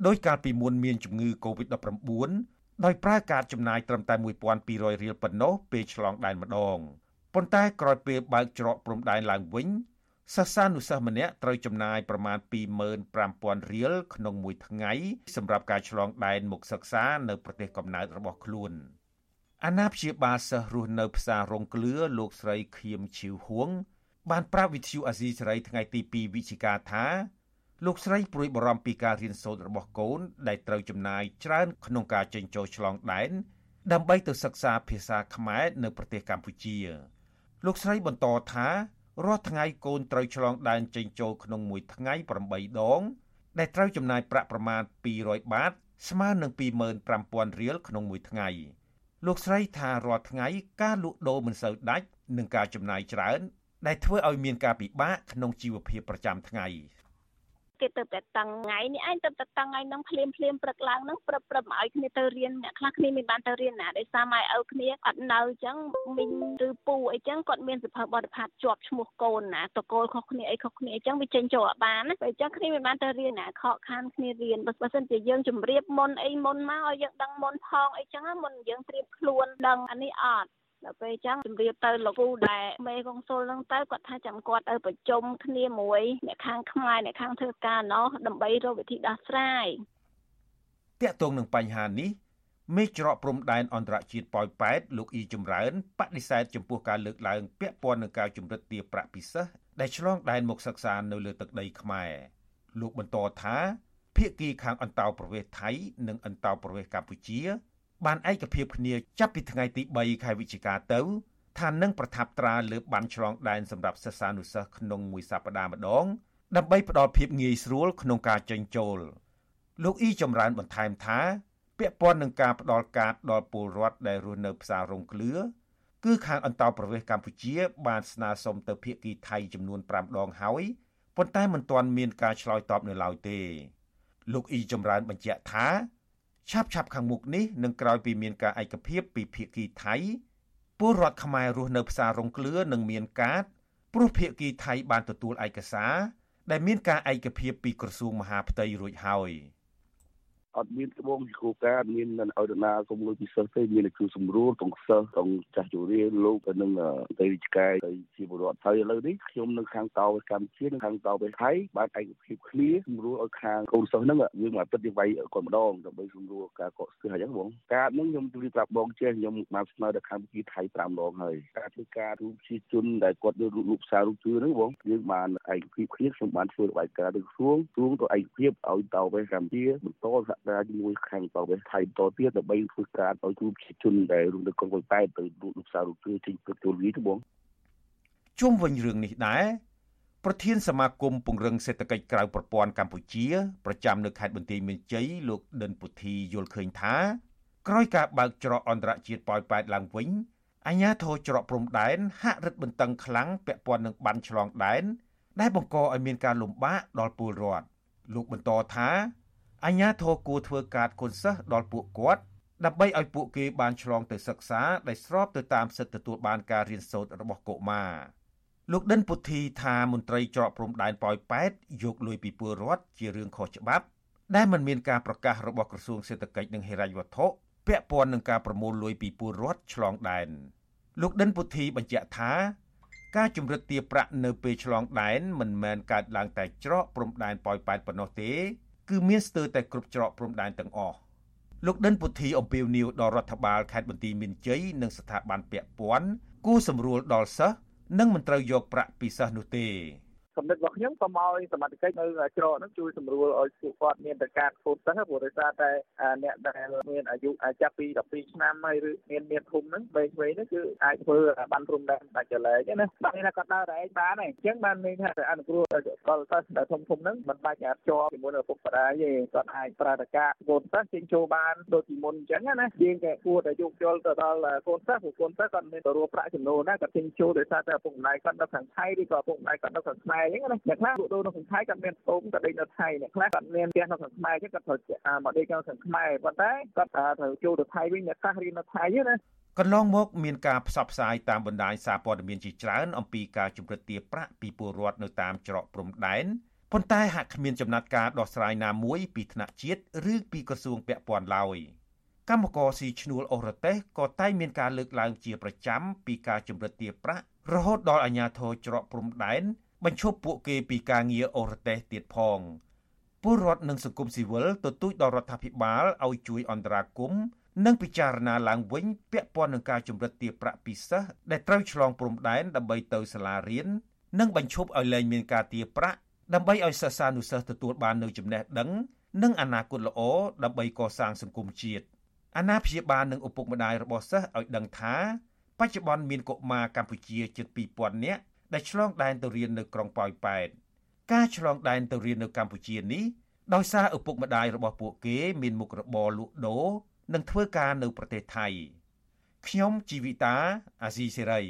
ដោយកាលពីមុនមានជំងឺ Covid-19 ដោយប្រើកាតចំណាយត្រឹមតែ1200រៀលប៉ុណ្ណោះពេលឆ្លងដែនម្ដងប៉ុន្តែក្រោយពេលបើកច្រកព្រំដែនឡើងវិញសិស្សានុសិស្សម្នាក់ត្រូវចំណាយប្រមាណ25,000រៀលក្នុងមួយថ្ងៃសម្រាប់ការឆ្លងដែនមកសិក្សានៅប្រទេសកំណើតរបស់ខ្លួនអាណាព្យាបាលសិស្សរស់នៅផ្សាររងក្លឿលោកស្រីខៀមឈីវហួងបានប្រាប់វិទ្យុអាស៊ីសេរីថ្ងៃទី2វិច្ឆិកាថា លោកស្រីព្រួយបារម្ភពីការរៀនសូត្ររបស់កូន ដែលត្រូវចំណាយច្រើន ក្នុងការចេញចូលឆ្លងដែនដើម្បីទៅសិក្សាភាសាខ្មែរនៅប្រទេសកម្ពុជា លោកស្រីបន្តថារាល់ថ្ងៃកូនត្រូវឆ្លងដែនចេញចូលក្នុងមួយថ្ងៃ8ដង ដែលត្រូវចំណាយប្រាក់ប្រមាណ200បាត ស្មើនឹង25,000រៀលក្នុងមួយថ្ងៃលោកស្រីថារាល់ថ្ងៃការលក់ដូរមិនសូវដាច់នឹងការចំណាយច្រើន ដែលធ្វើឲ្យមានការពិបាកក្នុងជីវភាពប្រចាំថ្ងៃ គេទៅតែតឹងថ្ងៃនេះឯងទៅតែតឹងថ្ងៃហ្នឹងភ្លាមភ្លាមព្រឹកឡើងហ្នឹងព្រឹបព្រឹបមកឲ្យគ្នាទៅរៀនអ្នកខ្លះគ្នាមានបានទៅរៀនណាដោយសារម៉ែឪគ្នាអត់នៅអញ្ចឹងមីងឬពូអីចឹងគាត់មានសភៅបរិផាតជាប់ឈ្មោះកូនណាតកូលខុសគ្នាអីខុសគ្នាអញ្ចឹងវាចេញចូលអត់បានណាពេលអញ្ចឹងគ្នាមានបានទៅរៀនណាខកខានគ្នារៀនបើមិនជាយើងជម្រាបមុនអីមុនមកឲ្យយើងដឹងមុនផងអីចឹងមុនយើងត្រៀមខ្លួនដឹងអានេះអត់ ដល់ពេលចឹងជម្រាបទៅលោកគ្រូដែលមេកុងស៊ុលហ្នឹងទៅគាត់ថាចាំគាត់ទៅប្រជុំគ្នាមួយអ្នកខាងខ្មែរអ្នកខាងធ្វើការណោះដើម្បីរកវិធីដោះស្រាយតាក់ទងនឹងបញ្ហានេះមេច្រកព្រំដែនអន្តរជាតិប៉ោយប៉ែតលោកអ៊ីចម្រើនបដិសេធចំពោះការលើកឡើងពាក់ព័ន្ធនឹងការជំរិតទារប្រាក់ពិសេសដែលឆ្លងដែនមកសិក្សានៅលើទឹកដីខ្មែរលោកបន្តថាភៀកគីខាងអន្តោប្រវេសន៍ថៃនិងអន្តោប្រវេសន៍កម្ពុជា បានឯកភាពគ្នាចាប់ពីថ្ងៃទី3ខែវិច្ឆិកាទៅថានឹងប្រថាប់ត្រាលើបានឆ្លងដែនសម្រាប់សិស្សានុសិស្សក្នុងមួយសប្តាហ៍ម្ដងដើម្បីផ្ដល់ភាពងាយស្រួលក្នុងការចេញចូលលោកអ៊ីចម្រើនបន្ថែមថាពាក់ព័ន្ធនឹងការផ្ដល់កាតដល់ពលរដ្ឋដែលរស់នៅផ្សាររងក្លឿគឺខាងអន្តោប្រវេសន៍កម្ពុជា បានស្នើសុំទៅភាគីថៃចំនួន5ដងហើយប៉ុន្តែមិនទាន់មានការឆ្លើយតបនៅឡើយទេលោកអ៊ីចម្រើនបញ្ជាក់ថា ឆាប់ឆាប់ខាងមុខនេះនឹងក្រោយពីមានការឯកភាពពីភាគីថៃពលរដ្ឋខ្មែររស់នៅផ្សាររងក្លឿនឹងមានកាតព្រោះភាគីថៃបានទទួលឯកសារដែលមានការឯកភាពពីក្រសួងមហាផ្ទៃរួចហើយ។ អត់មានត្បូងជាគោលការណ៍មានឲ្យដណាសុំលុយពិសេសទេមានតែគឺសម្រួលទាំងសិស្សទាំងចាស់ជរាលោកទៅនឹងទៅវិជ្ជាទៅជាពលរដ្ឋហើយឥឡូវនេះខ្ញុំនៅខាងតោកម្ពុជានិងខាងតោប្រទេសថៃបានឯកភាពគ្នាសម្រួលឲ្យខាងកូនសិស្សហ្នឹងយើងមកពិតយើងវាយគាត់ម្ដងដើម្បីសម្រួលការកក់ស្ទះអញ្ចឹងបងការហ្នឹងខ្ញុំទូលប្រាប់បងចេះខ្ញុំបានស្នើដល់ខាងវិទ្យាថៃ5ដងហើយការធ្វើការរូបជាជនដែលគាត់យករូបសាររូបជឿហ្នឹងបងយើងបានឯកភាពគ្នាខ្ញុំបានធ្វើរបាយការណ៍ទៅក្រសួងក្រសួងទៅឯកភាពឲ្យតោប្រទេសកម្ពុជាបន្តសហការជាមួយខាងប្រវេសថៃបន្តទៀតដើម្បីធ្វើការឲ្យគ្រូប្រជាជនដែលរស់នៅក្នុងតែទៅរូបលោកសាររូបគឺចេញព្រឹកទូលវិទៅបងជុំវិញរឿងនេះដែរប្រធានសមាគមពង្រឹងសេដ្ឋកិច្ចក្រៅប្រព័ន្ធកម្ពុជាប្រចាំនៅខេត្តបន្ទាយមានជ័យលោកដិនពុទ្ធីយល់ឃើញថាក្រោយការបើកច្រកអន្តរជាតិប៉ោយប៉ែតឡើងវិញអាញាធរច្រកព្រំដែនហាក់រឹតបន្តឹងខ្លាំងពាក់ព័ន្ធនឹងបានឆ្លងដែនដែលបង្កឲ្យមានការលំបាកដល់ពលរដ្ឋលោកបន្តថា អញ្ញាធរគួរធ្វើការគុណសិស្សដល់ពួកគាត់ដើម្បីឲ្យពួកគេបានឆ្លងទៅសិក្សាដែលស្របទៅតាមសិទ្ធិទទួលបានការរៀនសូត្ររបស់កុមារលោកដិនពុទ្ធីថាមន្ត្រីច្រកព្រំដែនប៉ោយប៉ែតយកលុយពីពលរដ្ឋជារឿងខុសច្បាប់ ដែលមិនមានការប្រកាសរបស់ក្រសួងសេដ្ឋកិច្ចនិងហិរញ្ញវត្ថុពាក់ព័ន្ធនឹងការប្រមូលលុយពីពលរដ្ឋឆ្លងដែនលោកដិនពុទ្ធីបញ្ជាក់ថាការជំរិតទារប្រាក់នៅពេលឆ្លងដែនមិនមែនកើតឡើងតែច្រកព្រំដែនប៉ោយប៉ែតប៉ុណ្ណោះទេ គឺមានស្ទើរតែគ្រប់ច្រកព្រំដែនទាំងអស់លោកដិនពុទ្ធីអំពាវនាវដល់រដ្ឋបាលខេត្តបន្ទាយមានជ័យនិងស្ថាប័នពាក់ព័ន្ធគូសម្រួលដល់សិស្សនិងមិនត្រូវយកប្រាក់ពីសិស្សនោះទេ កំណត់របស់ខ្ញុំសូមឲ្យសមត្ថកិច្ចនៅច្រកហ្នឹងជួយសម្រួលឲ្យពួកគាត់មានតែការធ្វើសិស្សព្រោះដោយសារតែអ្នកដែលមានអាយុចាប់ពី12ឆ្នាំហើយឬមានមានធំហ្នឹងវែងវែងហ្នឹងគឺអាចធ្វើបានព្រំដែនដាច់ចលែកណាបាទនេះថាគាត់ដើរតែឯងបានហើយអញ្ចឹងបានមានថាអនុគ្រោះដល់សិស្សដែលធំធំហ្នឹងមិនបាច់អាចជាប់ជាមួយនឹងឪពុកម្ដាយទេគាត់អាចប្រើតកាកូនសិស្សចេញចូលបានដូចពីមុនអញ្ចឹងណាយើងតែគួរតែយកយល់ទៅដល់កូនសិស្សព្រោះកូនសិស្សគាត់មានទៅរកប្រាក់ចំណូលណាគាត់ចេញចូលដោយសារតែឪពុកម្ដាយគាត់នៅខាងថៃឬក៏ឪពុកម្ដាយគាត់នៅខាងខ្មែរអញ្ចឹងណាអ្នកខ្លះលក់ដូរនៅខាងថៃគាត់មានអូមគាត់ដេកនៅថៃអ្នកខ្លះគាត់មានផ្ទះនៅខាងខ្មែរអញ្ចឹងគាត់ត្រូវមកដេកនៅខាងខ្មែរប៉ុន្តែគាត់ត្រូវចូលទៅថៃវិញអ្នកខ្លះរៀននៅថៃណាកន្លងមកមានការផ្សព្វផ្សាយតាមបណ្ដាញសារព័ត៌មានជាច្រើនអំពីការជំរិតទារប្រាក់ពីពលរដ្ឋនៅតាមច្រកព្រំដែនប៉ុន្តែហាក់គ្មានចំណាត់ការដោះស្រាយណាមួយពីថ្នាក់ជាតិឬពីក្រសួងពាក់ព័ន្ធឡើយកម្មករស៊ីឈ្នួលអូរ៉ាតេសក៏តែងមានការលើកឡើងជាប្រចាំពីការជំរិតទារប្រាក់រហូតដល់អាជ្ញាធរច្រកព្រំដែន បញ្ឈប់ពួកគេពីការងារអូរ៉ាតេសទៀតផងពលរដ្ឋនិងសង្គមស៊ីវិលទទូចដល់រដ្ឋាភិបាលឲ្យជួយអន្តរាគមន៍និងពិចារណាឡើងវិញពាក់ព័ន្ធនឹងការជំរិតទារប្រាក់ពីសិស្សដែលត្រូវឆ្លងព្រំដែនដើម្បីទៅសាលារៀននិងបញ្ឈប់ឲ្យលែងមានការទារប្រាក់ដើម្បីឲ្យសិស្សានុសិស្សទទួលបាននូវចំណេះដឹង និងអនាគតល្អដើម្បីកសាងសង្គមជាតិអាណាព្យាបាលនិងឪពុកម្ដាយរបស់សិស្សឲ្យដឹងថាបច្ចុប្បន្នមានកុមារកម្ពុជាជិត2000នាក់ ដែលឆ្លងដែនទៅរៀននៅក្រុងប៉ោយប៉ែតការឆ្លងដែនទៅរៀននៅកម្ពុជានេះដោយសារឪពុកម្ដាយរបស់ពួកគេ មានមុខរបរលក់ដូរនិងធ្វើការនៅប្រទេសថៃខ្ញុំជីវិតាអាស៊ីសេរី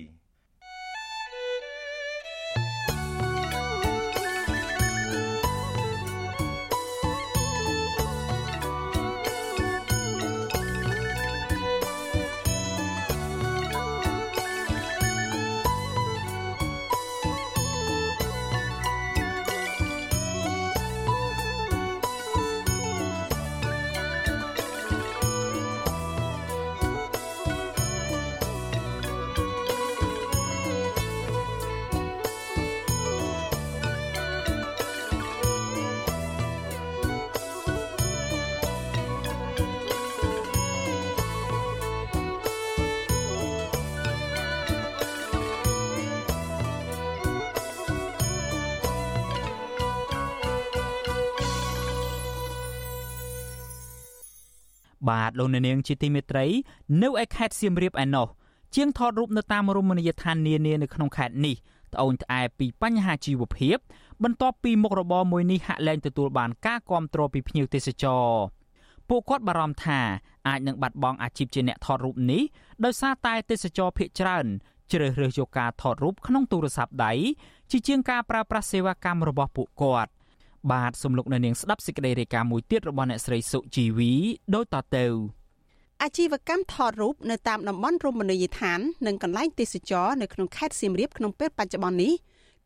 បាទលោកអ្នកនាងជាទីមេត្រី នៅឯខេត្តសៀមរាបឯណោះជាងថតរូបនៅតាមរមណីយដ្ឋាននានានៅក្នុងខេត្តនេះត្អូញត្អែពីបញ្ហាជីវភាព បន្ទាប់ពីមុខរបរមួយនេះហាក់លែងទទួលបានការគាំទ្រពីភ្ញៀវទេសចរពួកគាត់បារម្ភថាអាចនឹងបាត់បង់អាជីពជាអ្នកថតរូបនេះដោយសារតែទេសចរភ ieck ច្រើនជ្រើសរើសយកការថតរូបក្នុងទូរស័ព្ទដៃជាជាងការប្រើប្រាស់សេវាកម្មរបស់ពួកគាត់ បាទសំលោកនៅនាងស្ដាប់សេចក្តីរាយការណ៍មួយទៀតរបស់អ្នកស្រីសុជីវីដូចតទៅអាជីវកម្មថតរូបនៅតាមតំបន់រមណីយដ្ឋាននិងកន្លែងទេសចរនៅក្នុងខេត្តសៀមរាបក្នុងពេលបច្ចុប្បន្ននេះ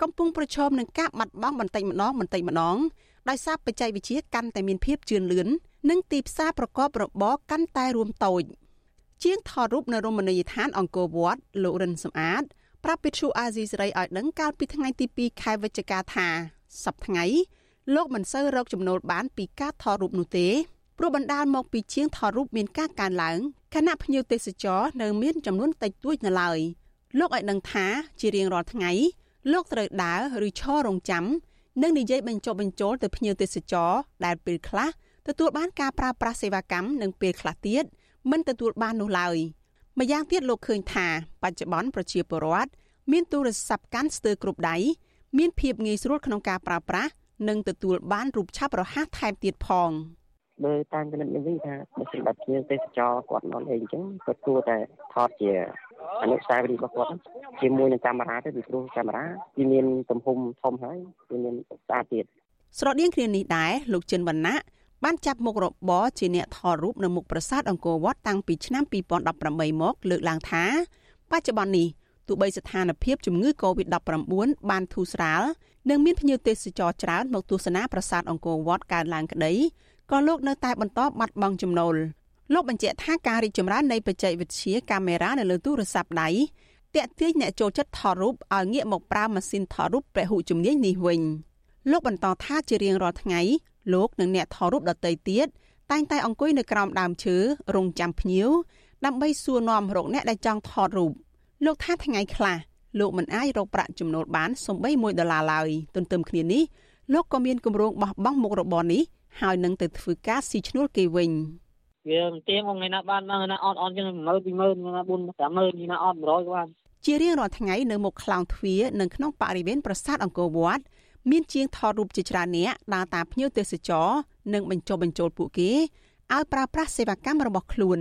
កំពុងប្រឈមនឹងការបាត់បង់បន្តិចម្ដងបន្តិចម្ដងដោយសារបច្ចេកវិទ្យាកាន់តែមានភាពជឿនលឿននិងទីផ្សារប្រកបរបរកាន់តែរួមតូចជាងថតរូបនៅរមណីយដ្ឋានអង្គរវត្តលោករិនសំអាតប្រាប់វិទ្យុអាស៊ីសេរីឲ្យដឹងកាលពីថ្ងៃទី2ខែវិច្ឆិកាថាសប្តាហ៍ថ្ងៃ លោកមិនសូវរកចំណូលបានពីការថតរូបនោះទេព្រោះបណ្ដាលមកពីជាងថតរូបមានការកើនឡើងខណៈភ្ញៀវទេសចរនៅមានចំនួនតិចតួចនៅឡើយលោកឲ្យដឹងថាជារៀងរាល់ថ្ងៃលោកត្រូវដើរឬឈររងចាំនិងនិយាយបញ្ចុះបញ្ចូលទៅភ្ញៀវទេសចរដែលពេលខ្លះទទួលបានការប្រើប្រាស់សេវាកម្មនិងពេលខ្លះទៀតមិនទទួលបាននោះឡើយម្យ៉ាងទៀតលោកឃើញថាបច្ចុប្បន្នប្រជាពលរដ្ឋមានទូរស័ព្ទកាន់ស្ទើរគ្រប់ដៃមានភាពងាយស្រួលក្នុងការប្រើប្រាស់ និងទទួលបានរូបឆាប់រហ័សថែមទៀតផងមើលតាមគណិតនេះវិញថាបើសម្រាប់ភ្ញៀវទេសចរគាត់មកលេងអញ្ចឹងគាត់គួរតែថតជាអនុស្សាវរីយ៍របស់គាត់ជាមួយនឹងកាមេរ៉ាទៅពីព្រោះកាមេរ៉ាវាមានទំហំធំហើយវាមានស្អាតទៀតស្រដៀងគ្នានេះដែរលោកចិនវណ្ណៈបានចាប់មុខរបរជាអ្នកថតរូបនៅមុខប្រាសាទអង្គរវត្តតាំងពីឆ្នាំ2018មកលើកឡើងថាបច្ចុប្បន្ននេះទោះបីស្ថានភាពជំងឺ Covid-19 បានធូរស្រាល និងមានភ្ញៀវទេសចរច្រើនមកទស្សនាប្រាសាទអង្គរវត្តកើនឡើងក្តីក៏លោកនៅតែបន្តបាត់បង់ចំណូលលោកបញ្ជាក់ថាការរីកចម្រើននៃបច្ចេកវិទ្យាកាមេរ៉ានៅលើទូរស័ព្ទដៃទាក់ទាញអ្នកចូលចិត្តថតរូបឲ្យងាកមកប្រើម៉ាស៊ីនថតរូបពហុជំនាញនេះវិញលោកបន្តថាជារៀងរាល់ថ្ងៃលោកនិងអ្នកថតរូបដទៃទៀតតែងតែអង្គុយនៅក្រោមដើមឈើរងចាំភ្ញៀវដើម្បីសួរនាំរកអ្នកដែលចង់ថតរូបលោកថាថ្ងៃខ្លះ លោកមិនអាចរកប្រាក់ចំណូលបានសំបី1ដុល្លារឡើយទន្ទឹមគ្នានេះលោកក៏មានគម្រោងបោះបង់មុខរបរនេះហើយនឹងទៅធ្វើការស៊ីឈ្នួលគេវិញវាមិនទៀងថ្ងៃណាបានថ្ងៃណាអត់អត់ចឹង10000 20000ថ្ងៃណា4 50000ថ្ងៃណាអត់100ក៏បានជារៀងរាល់ថ្ងៃនៅមុខខ្លោងទ្វារនិងក្នុងបរិវេណប្រាសាទអង្គរវត្តមានជាងថតរូបជាច្រើនអ្នកដើរតាមភ្ញៀវទេសចរនិងបញ្ចុះបញ្ចូលពួកគេឲ្យប្រើប្រាស់សេវាកម្មរបស់ខ្លួន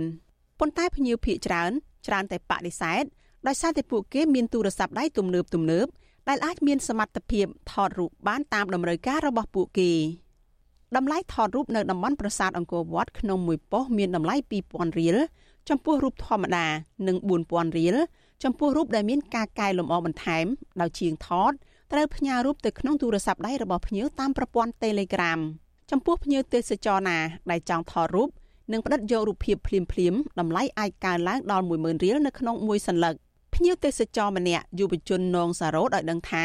ប៉ុន្តែភ្ញៀវភាគច្រើនច្រើនតែបដិសេធ ដោយសារតែពួកគេមានទូរស័ព្ទដៃទំនើបទំនើបដែលអាចមានសមត្ថភាពថតរូបបានតាមតម្រូវការរបស់ពួកគេតម្លៃថតរូបនៅតំបន់ប្រាសាទអង្គរវត្តក្នុងមួយប៉ុស្តិ៍មានតម្លៃ2000រៀលចំពោះរូបធម្មតានិង4000រៀលចំពោះរូបដែលមានការកែលម្អបន្ថែមដោយជាងថតត្រូវផ្ញើរូបទៅក្នុងទូរស័ព្ទដៃរបស់ភ្ញៀវតាមប្រព័ន្ធ Telegram ចំពោះភ្ញៀវទេសចរណាដែលចង់ថតរូបនិងផ្តិតយករូបភាពភ្លាមភ្លាមតម្លៃអាចកើនឡើងដល់10000រៀលនៅក្នុងមួយសន្លឹក ភ្ញៀវទេសចរម្នាក់យុវជននងសារ៉ូតឲ្យដឹងថា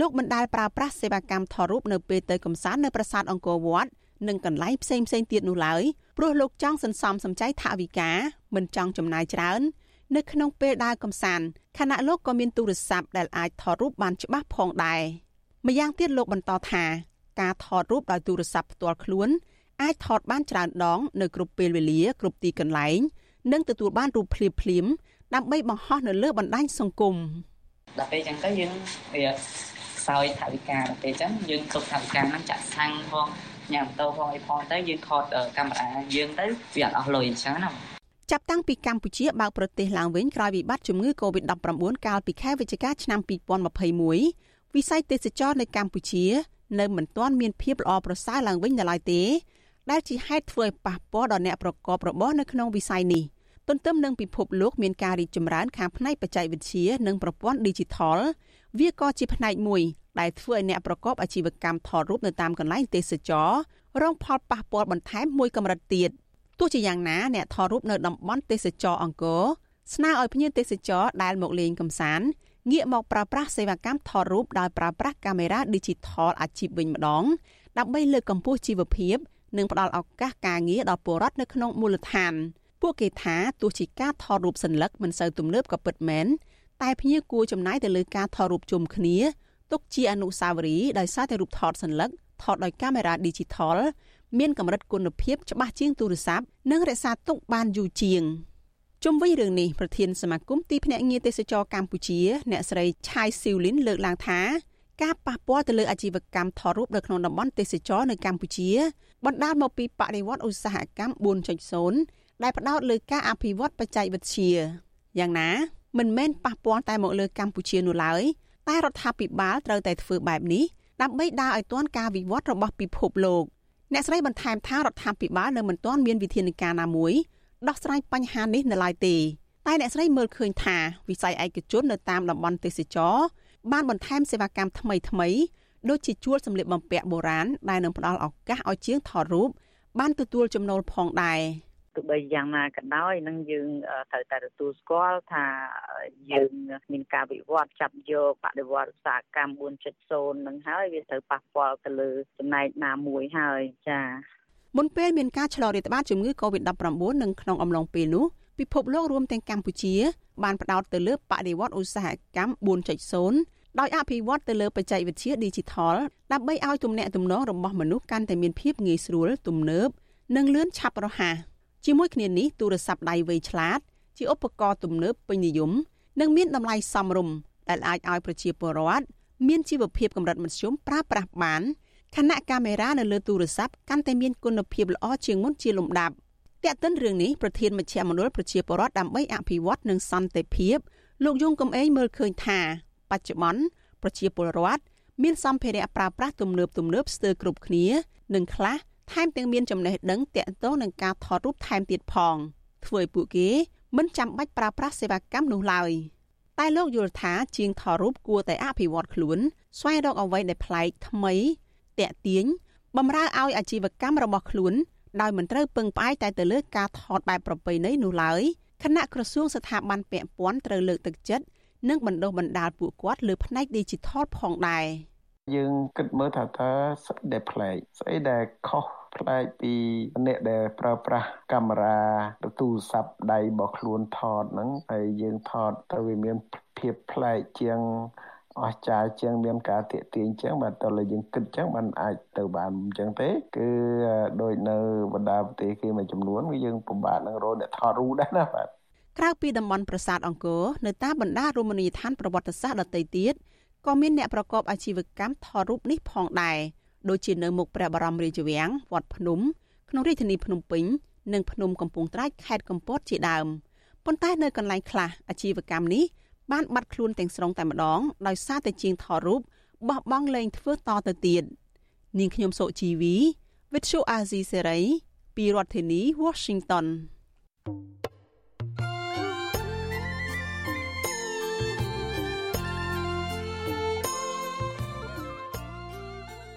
លោកមិនដែលប្រើប្រាស់សេវាកម្មថតរូបនៅពេលទៅកំសាន្តនៅប្រាសាទអង្គរវត្តនិងកន្លែងផ្សេងផ្សេងទៀតនោះឡើយព្រោះលោកចង់សន្សំសំចៃថវិកាមិនចង់ចំណាយច្រើននៅក្នុងពេលដើរកំសាន្តខណៈលោកក៏មានទូរស័ព្ទដែលអាចថតរូបបានច្បាស់ផងដែរម្យ៉ាងទៀតលោកបន្តថាការថតរូបដោយទូរស័ព្ទផ្ទាល់ខ្លួនអាចថតបានច្រើនដង នៅគ្រប់ពេលវេលាគ្រប់ទីកន្លែងនិងទទួលបានរូបភ្លាមភ្លាម ដើម្បីបង្ហោះនៅលើបណ្ដាញសង្គមដល់ពេលអញ្ចឹងទៅយើងវាខ្សោយថវិកាដល់ពេលអញ្ចឹងយើងទុកថវិកាហ្នឹងចាក់សាំងផងញ៉ាំម៉ូតូផងអីផងទៅយើងថតកាមេរ៉ាយើងទៅវាអត់អស់លុយអញ្ចឹងណាចាប់តាំងពីកម្ពុជាបើកប្រទេសឡើងវិញក្រោយវិបត្តិជំងឺ Covid-19 កាលពីខែវិច្ឆិកាឆ្នាំ2021វិស័យទេសចរនៅកម្ពុជា នៅមិនទាន់មានភាពល្អប្រសើរឡើងវិញនៅឡើយទេដែលជាហេតុធ្វើឲ្យប៉ះពាល់ដល់អ្នកប្រកបរបរនៅក្នុងវិស័យនេះ ទន្ទឹមនឹងពិភពលោកមានការរីកចម្រើនខាងផ្នែកបច្ចេកវិទ្យានិងប្រព័ន្ធ Digital វាក៏ជាផ្នែកមួយដែលធ្វើឲ្យអ្នកប្រកបអាជីវកម្មថតរូបនៅតាមកន្លែងទេសចររងផលប៉ះពាល់បន្ថែមមួយកម្រិតទៀតទោះជាយ៉ាងណាអ្នកថតរូបនៅតំបន់ទេសចរអង្គរស្នើឲ្យភ្ញៀវទេសចរដែលមកលេងកម្សាន្តងាកមកប្រើប្រាស់សេវាកម្មថតរូបដោយប្រើប្រាស់កាមេរ៉ា Digital អាជីពវិញម្ដង ដើម្បីលើកកម្ពស់ជីវភាព និងផ្ដល់ឱកាសការងារដល់ពលរដ្ឋនៅក្នុងមូលដ្ឋាន ពួកគេថាទោះជាការថតរូបសញ្ញាមិនសូវទំនើបក៏ពិតមែនតែភ្ញៀវគួរចំណាយទៅលើការថតរូបជុំគ្នាទុកជាអនុស្សាវរីយ៍ដោយសារតែរូបថតសញ្ញាថតដោយកាមេរ៉ា Digital មានកម្រិតគុណភាពច្បាស់ជាងទូរស័ព្ទនិងរក្សាទុកបានយូរជាងជុំវិញរឿងនេះប្រធានសមាគមទីភ្នាក់ងារទេសចរកម្ពុជា អ្នកស្រីឆៃស៊ីវលីនលើកឡើងថាការប៉ះពាល់ទៅលើអាជីវកម្មថតរូបនៅក្នុងតំបន់ទេសចរនៅកម្ពុជាបណ្ដាលមកពីបដិវត្តឧស្សាហកម្ម4.0 ដែលផ្ដោតលើការអភិវឌ្ឍបច្ចេកវិទ្យាយ៉ាងណាមិនមែនប៉ះពាល់តែមកលើកម្ពុជានោះឡើយតែរដ្ឋាភិបាលត្រូវតែធ្វើបែបនេះដើម្បីដើរឲ្យទាន់ការវិវត្តរបស់ពិភពលោកអ្នកស្រីបន្ថែមថារដ្ឋាភិបាលនៅមិនទាន់មានវិធានការណាមួយដោះស្រាយបញ្ហានេះនៅឡើយទេតែអ្នកស្រីមើលឃើញថាវិស័យឯកជននៅតាមតំបន់ទេសចរបានបន្ថែមសេវាកម្មថ្មីថ្មីដូចជាជួលសម្លៀកបំពាក់បុរាណដែលនឹងផ្ដល់ឱកាសឲ្យជាងថតរូបបានទទួលចំណូលផងដែរ ទោះបីយ៉ាងណាក៏ដោយនឹងយើងត្រូវតែទទួលស្គាល់ថាយើងមានការវិវត្តចាប់យកបដិវត្តឧស្សាហកម្ម4.0នឹងហើយវាត្រូវប៉ះពាល់ទៅលើចំណែកណាមួយហើយចា៎មុនពេលមានការឆ្លងរាតត្បាតជំងឺ Covid-19 នឹងក្នុងអំឡុងពេលនោះពិភពលោករួមទាំងកម្ពុជាបានផ្ដោតទៅលើបដិវត្តឧស្សាហកម្ម4.0ដោយអភិវឌ្ឍទៅលើបច្ចេកវិទ្យា Digital ដើម្បីឲ្យទំនាក់ទំនងរបស់មនុស្សកាន់តែមានភាពងាយស្រួលទំនើបនិងលឿនឆាប់រហ័ស ជាមួយគ្នានេះទូរស័ព្ទដៃវៃឆ្លាត ជាឧបករណ៍ទំនើបពេញនិយមនិងមានតម្លៃសមរម្យដែលអាចឲ្យប្រជាពលរដ្ឋមានជីវភាពកម្រិតមធ្យមប្រើប្រាស់បានខណៈកាមេរ៉ានៅលើទូរស័ព្ទកាន់តែមានគុណភាពល្អជាងមុនជាលំដាប់តែកតិនរឿងនេះប្រធានមជ្ឈមណ្ឌលប្រជាពលរដ្ឋដើម្បីអភិវឌ្ឍនិងសន្តិភាពលោកយងកំឯងមើលឃើញថា បច្ចុប្បន្នប្រជាពលរដ្ឋមានសម្ភារៈប្រើប្រាស់ទំនើបទំនើបស្ទើរគ្រប់គ្នា និងខ្លះ ថែមទាំងមានចំណេះដឹងទាក់ទងនឹងការថតរូបថែមទៀតផងធ្វើឲ្យពួកគេមិនចាំបាច់ប្រើប្រាស់សេវាកម្មនោះឡើយតែលោកយល់ថាជាងថតរូបគួរតែអភិវឌ្ឍខ្លួន ស្វែងរកអ្វីដែលប្លែកថ្មីតាក់ទាញបំរើឲ្យអាជីវកម្មរបស់ខ្លួនដោយមិនត្រូវពឹងផ្អែកតែទៅលើការថតបែបប្រពៃណីនោះឡើយគណៈក្រសួងស្ថាប័នពាក់ព័ន្ធត្រូវលើកទឹកចិត្តនិងបណ្ដុះបណ្ដាលពួកគាត់លើផ្នែក Digital ផងដែរ យើងគិតមើលថាតើស្អីដែលប្លែកស្អីដែលខុសប្លែកពីអ្នកដែលប្រើប្រាស់កាមេរ៉ាទូរស័ព្ទដៃរបស់ខ្លួនថតហ្នឹងហើយយើងថតទៅវាមានភាពភាពប្លែកជាងអស្ចារ្យជាងមានការតាកទាញចឹងបាទតើលើយើងគិតចឹងมันអាចទៅបានអញ្ចឹងទេគឺដូចនៅបណ្ដាប្រទេសគេមួយចំនួនគឺយើងពិបាកនឹងរកអ្នកថតរូបដែរណាបាទក្រៅពីតំបន់ប្រាសាទអង្គរនៅតាមបណ្ដារមណីយដ្ឋានប្រវត្តិសាស្ត្រដទៃទៀត ក៏មានអ្នកប្រកបអាជីវកម្មថតរូបនេះផងដែរដូចជានៅមុខព្រះបរមរាជវាំងវត្តភ្នំក្នុងរាជធានីភ្នំពេញនិងភ្នំកំពង់ត្រាចខេត្តកំពតជាដើមប៉ុន្តែនៅកន្លែងខ្លះអាជីវកម្មនេះបានបាត់ខ្លួនទាំងស្រុងតែម្ដងដោយសារតែជាងថតរូបបោះបង់លែងធ្វើតទៅទៀតនាងខ្ញុំសុជីវី With Show Azizi Serai ពីរដ្ឋធានី Washington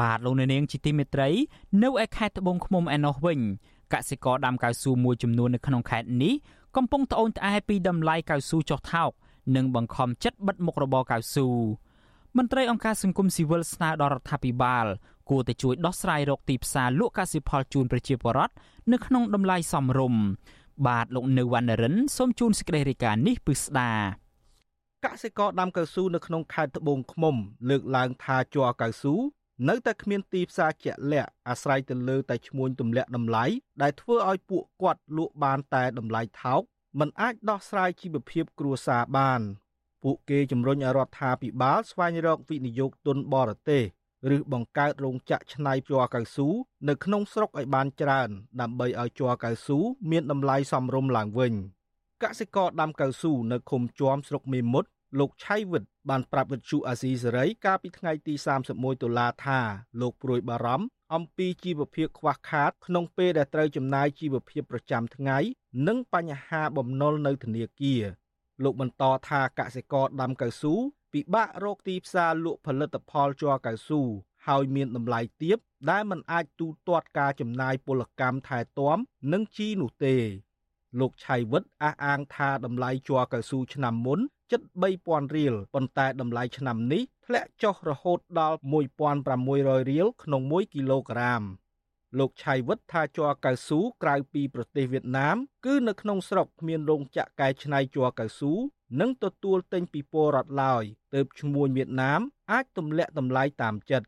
បាទលោកអ្នកនាងជាទីមេត្រី នៅឯខេត្តត្បូងឃ្មុំឯណោះវិញកសិករដាំកៅស៊ូមួយចំនួននៅក្នុងខេត្តនេះកំពុងត្អូញត្អែពីតម្លៃកៅស៊ូចុះថោកនិងបង្ខំចិត្តបិទមុខរបរកៅស៊ូមន្ត្រីអង្គការសង្គមស៊ីវិលស្នើដល់រដ្ឋាភិបាល គួរតែជួយដោះស្រាយរកទីផ្សារលក់កសិផលជូនប្រជាពលរដ្ឋនៅក្នុងតម្លៃសមរម្យបាទលោកនៅវណ្ណរិនសូមជូនសេចក្តីរាយការណ៍នេះពិស្ដាកសិករដាំកៅស៊ូនៅក្នុងខេត្តត្បូងឃ្មុំ លើកឡើងថាជ័រកៅស៊ូ នៅតែគ្មានទីផ្សារជាក់លាក់អាស្រ័យទៅលើតែឈ្មួញទម្លាក់តម្លៃដែលធ្វើឲ្យពួកគាត់លក់បានតែតម្លៃថោកមិនអាចដោះស្រាយជីវភាពគ្រួសារបានពួកគេជំរុញឲ្យរដ្ឋាភិបាលស្វែងរកវិនិយោគទុនបរទេសឬបង្កើតរោងចក្រច្នៃជ័រកៅស៊ូនៅក្នុងស្រុកឲ្យបានច្រើន ដើម្បីឲ្យជ័រកៅស៊ូមានតម្លៃសមរម្យឡើងវិញកសិករដាំកៅស៊ូនៅឃុំជាំស្រុកមេមត់ លោកឆៃវិតបានប្រាប់វិទ្យុអាស៊ីសេរីកាលពីថ្ងៃទី31តុលាថាលោកព្រួយបារម្ភអំពីជីវភាពខ្វះខាតក្នុងពេលដែលត្រូវចំណាយជីវភាពប្រចាំថ្ងៃ និងបញ្ហាបំណុលនៅធនាគារលោកបន្តថាកសិករដាំកៅស៊ូពិបាករកទីផ្សារលក់ផលិតផលជ័រកៅស៊ូហើយមានតម្លៃទាបដែលមិនអាចទូទាត់ការចំណាយពលកម្មថែទាំនិងជីនោះទេ លោកឆៃវិតអះអាងថាតម្លៃជ័រកៅស៊ូឆ្នាំមុន ជិត3000រៀលប៉ុន្តែតម្លៃឆ្នាំនេះធ្លាក់ចុះរហូតដល់1600រៀលក្នុង1គីឡូក្រាមលោកឆៃវិតថាជ័រកៅស៊ូក្រៅពីប្រទេសវៀតណាម គឺនៅក្នុងស្រុកគ្មានរោងចក្រកែច្នៃជ័រកៅស៊ូនិងទទួលទិញពីពលរដ្ឋឡើយទើបឈ្មួញវៀតណាមអាចទម្លាក់តម្លៃតាមចិត្ត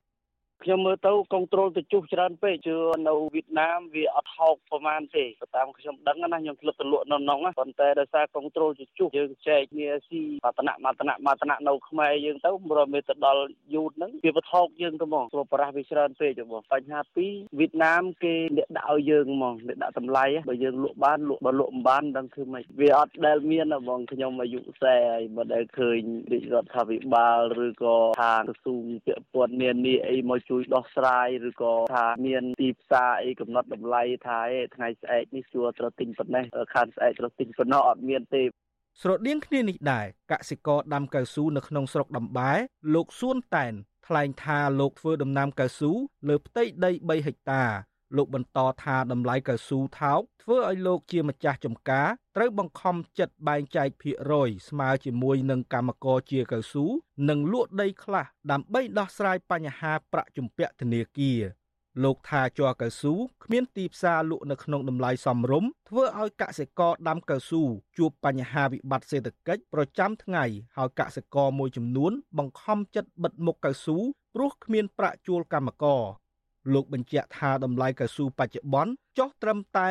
ខ្ញុំមើលទៅកុងត្រូលទៅជុះច្រើនពេកជឿនៅវៀតណាមវាអត់ហោកប្រហែលទេតាមខ្ញុំដឹងណាខ្ញុំធ្លាប់ទៅលក់នៅក្នុងប៉ុន្តែដោយសារកុងត្រូលទៅជុះយើងចែកគ្នាស៊ីបតនៈបតនៈបតនៈនៅខ្មែរយើងទៅរមេទៅដល់យូតហ្នឹងវាបថោកយើងទៅហ្មងព្រោះប្រាស់វាច្រើនពេកទៅហ្មងបញ្ហាពីរវៀតណាមគេអ្នកដាក់ឲ្យយើងហ្មងអ្នកដាក់តម្លៃបើយើងលក់បានលក់បើលក់មិនបានដឹងធ្វើម៉េចវាអត់ដែលមានហ្មងខ្ញុំអាយុ40ហើយមិនដែលឃើញរាជរដ្ឋាភិបាលឬក៏ខាងក្រសួងពាក់ព័ន្ធនានាអីមកជួយដោះស្រាយឬក៏ថាមានទីផ្សារអីកំណត់តម្លៃថាថ្ងៃស្អែកនេះជួត្រូវទិញប៉ុណ្ណេះខានស្អែកត្រូវទិញប៉ុណ្ណោះអត់មានទេស្រដៀងគ្នានេះដែរកសិករដាំកៅស៊ូនៅក្នុងស្រុកដំបែលោកសួនតែនថ្លែងថាលោកធ្វើដំណាំកៅស៊ូលើផ្ទៃដី3ហិកតា លោកបន្តថាតម្លៃកៅស៊ូថោកធ្វើឲ្យលោកជាម្ចាស់ចំការត្រូវបង្ខំចិត្តបែងចែកភាគរយស្មើជាមួយនឹងកម្មករជាកៅស៊ូនិងលក់ដីខ្លះដើម្បីដោះស្រាយបញ្ហាប្រាក់ជំពាក់ធនាគារលោកថាជ័រកៅស៊ូគ្មានទីផ្សារលក់នៅក្នុងតម្លៃសមរម្យធ្វើឲ្យកសិករដាំកៅស៊ូជួបបញ្ហាវិបត្តិសេដ្ឋកិច្ចប្រចាំថ្ងៃហើយកសិករមួយចំនួនបង្ខំចិត្តបិទមុខកៅស៊ូព្រោះគ្មានប្រាក់ជួលកម្មករ លោកបញ្ជាក់ថាតម្លៃកៅស៊ូបច្ចុប្បន្នចុះត្រឹមតែ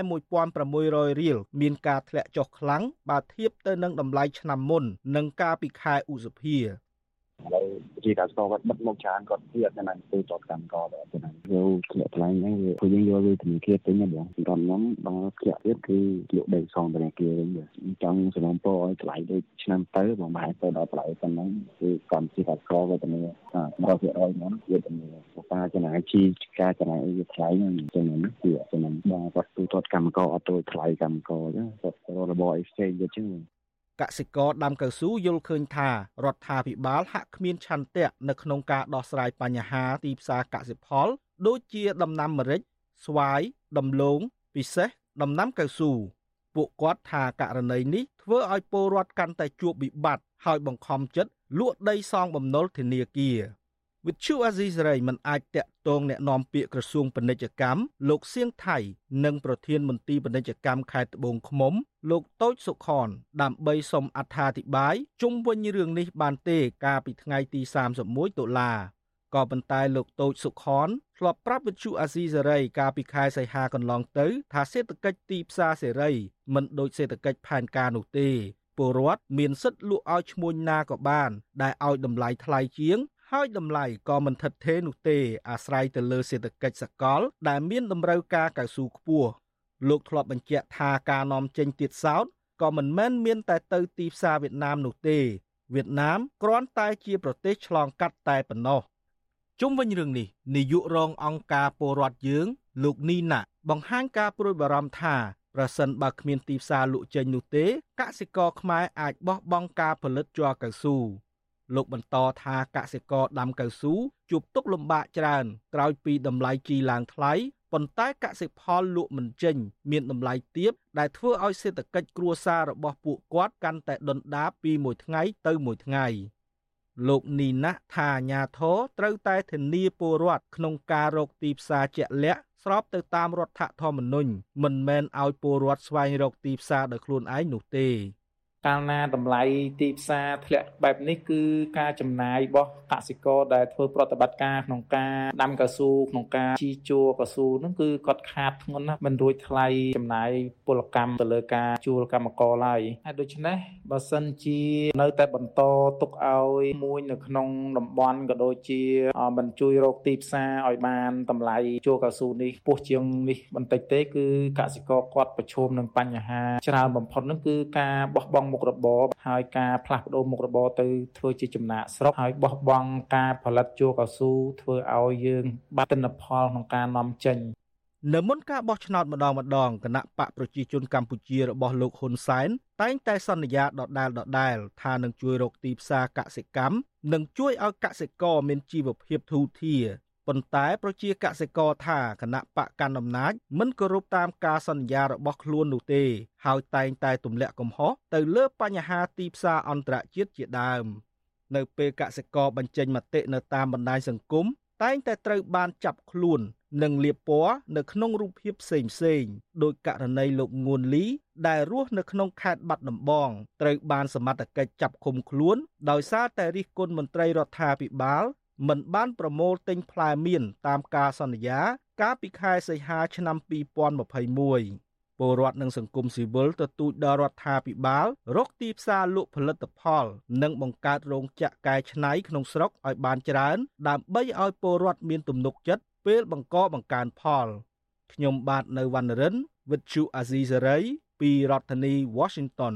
1600រៀលមានការធ្លាក់ចុះខ្លាំងបើធៀបទៅនឹងតម្លៃឆ្នាំមុននិងកាលពីខែឧសភា ឥឡូវជាកសិករគាត់បិទមុខច្រើនគាត់ទៀតណាស់ទៅចតកម្មករទៅណាយកធ្លាក់ថ្លៃហ្នឹងវាពួកយើងយកលុយធនាគារទិញណាបងសម្រាប់ខ្ញុំបងធ្លាក់ទៀតគឺលក់ដីសងធនាគារវិញចង់សំណពរឲ្យថ្លៃដូចឆ្នាំទៅបងប្រហែលទៅដល់ថ្លៃប៉ុណ្ណឹងគឺកម្មជាកសិករវេទនា10%ហ្នឹងវេទនាការចំណាយជីការចំណាយវាថ្លៃហ្នឹងចឹងណាគឺចំណាយបងគាត់ទូទាត់កម្មករអត់ទៅថ្លៃកម្មករចឹងគាត់របប exchange ចឹង កសិករដាំកៅស៊ូយល់ឃើញថារដ្ឋាភិបាលហាក់គ្មានឆន្ទៈនៅក្នុងការដោះស្រាយបញ្ហាទីផ្សារកសិផល ដូចជាដំណាំម្រេចស្វាយដំឡូងពិសេសដំណាំកៅស៊ូពួកគាត់ថាករណីនេះធ្វើឲ្យពលរដ្ឋកាន់តែជួបវិបត្តិហើយបង្ខំចិត្តលក់ដីសងបំណុលធនាគារ វិទ្យុអាស៊ីសេរីមិនអាចតាក់ទងแนะនាំពាក្យក្រសួងពាណិជ្ជកម្មលោកសៀងថៃនិងប្រធានមន្ទីរពាណិជ្ជកម្មខេត្តត្បូងឃ្មុំលោកតូចសុខនដើម្បីសូមអត្ថាធិប្បាយជុំវិញរឿងនេះបានទេកាលពីថ្ងៃទី31តុលាក៏ប៉ុន្តែលោកតូចសុខនធ្លាប់ប្រាប់វិទ្យុអាស៊ីសេរីកាលពីខែសីហាកន្លងទៅថាសេដ្ឋកិច្ចទីផ្សារសេរីមិនដូចសេដ្ឋកិច្ចផែនការនោះទេពលរដ្ឋមានសិទ្ធិលក់ឲ្យឈ្មួញណាក៏បាន ដែលឲ្យតម្លៃថ្លៃជាង ហើយតម្លៃក៏មិនថិតថេរនោះទេអាស្រ័យទៅលើសេដ្ឋកិច្ចសកល ដែលមានតម្រូវការកៅស៊ូខ្ពស់លោកធ្លាប់បញ្ជាក់ថាការនាំចេញទៀតសោតក៏មិនមែនមានតែទៅទីផ្សារវៀតណាមនោះទេវៀតណាមគ្រាន់តែជាប្រទេសឆ្លងកាត់តែប៉ុណ្ណោះជុំវិញរឿងនេះនាយករងអង្គការពលរដ្ឋយើង លោកនីណាបង្ហាញការព្រួយបារម្ភថាប្រសិនបើគ្មានទីផ្សារលក់ចេញនោះទេកសិករខ្មែរអាចបោះបង់ការផលិតជ័រកៅស៊ូ លោកបន្តថាកសិករដាំកៅស៊ូជួបទុក្ខលំបាកច្រើនក្រោយពីតម្លៃជីឡើងថ្លៃប៉ុន្តែកសិផលលក់មិនចេញ មានតម្លៃទាបដែលធ្វើឲ្យសេដ្ឋកិច្ចគ្រួសាររបស់ពួកគាត់កាន់តែដុនដាបពីមួយថ្ងៃទៅមួយថ្ងៃលោកនីណាស់ថាអាញាធរត្រូវតែធានាពលរដ្ឋក្នុងការរកទីផ្សារជាក់លាក់ស្របទៅតាមរដ្ឋធម្មនុញ្ញមិនមែនឲ្យពលរដ្ឋស្វែងរកទីផ្សារដោយខ្លួនឯងនោះទេ កាលណាតម្លៃទីផ្សារធ្លាក់បែបនេះគឺការចំណាយរបស់កសិករដែលធ្វើប្រតិបត្តិការក្នុងការដាំកៅស៊ូក្នុងការជីជួរកៅស៊ូហ្នឹងគឺគាត់ខាតធ្ងន់ណាស់មិនរួចថ្លៃចំណាយពលកម្មទៅលើការជួលកម្មករឡើយហើយដូច្នេះបើសិនជានៅតែបន្តទុកឲ្យមួយនៅក្នុងតំបន់ក៏ដូចជាមិនជួយរកទីផ្សារឲ្យបានតម្លៃជួលកៅស៊ូនេះពោះជាងនេះបន្តិចទេគឺកសិករគាត់ប្រឈមនឹងបញ្ហាច្រើនបំផុតហ្នឹងគឺការបោះបង់មុខរបរហើយការផ្លាស់ប្ដូរមុខរបរទៅធ្វើជាចំណាក់ស្រុកហើយបោះបង់ការផលិតជួកៅស៊ូធ្វើឲ្យយើងបាត់ទិន្នផលក្នុងការនាំចេញនៅមុនការបោះឆ្នោតម្ដងម្ដងគណៈបកប្រជាជនកម្ពុជារបស់លោកហ៊ុនសែនតែងតែសន្យាដដែលដដែលថានឹងជួយរកទីផ្សារកសិកម្មនិងជួយឲ្យកសិករមានជីវភាពធូរធារ ប៉ុន្តែប្រជាកសិករថាគណៈបកកណ្ដាលអំណាចមិនគោរពតាមការសន្យារបស់ខ្លួននោះទេ ហើយតែងតែទម្លាក់កំហុសទៅលើបញ្ហាទីផ្សារអន្តរជាតិជាដើម នៅពេលកសិករបញ្ចេញមតិនៅតាមបណ្ដាញសង្គមតែងតែត្រូវបានចាប់ខ្លួន និងលាបពណ៌នៅក្នុងរូបភាពផ្សេងផ្សេងដោយករណីលោកងួនលី ដែលរស់នៅក្នុងខេត្តបាត់ដំបងត្រូវបានសមត្ថកិច្ចចាប់ឃុំខ្លួន ដោយសារតែរិះគន់មន្ត្រីរដ្ឋាភិបាល មិនបានប្រមូលទិញផ្លែមៀនតាមការសន្យា កាលពីខែសីហាឆ្នាំ2021ពលរដ្ឋនិងសង្គមស៊ីវិលទទូចដល់រដ្ឋាភិបាល រកទីផ្សារលក់ផលិតផល និងបង្កើតរោងចក្រកែច្នៃក្នុងស្រុកឲ្យបានច្រើន ដើម្បីឲ្យពលរដ្ឋមានទំនុកចិត្តពេលបង្កបង្កើនផលខ្ញុំបាទនៅវណ្ណរិន with Chu Azizari ពីរដ្ឋធានី Washington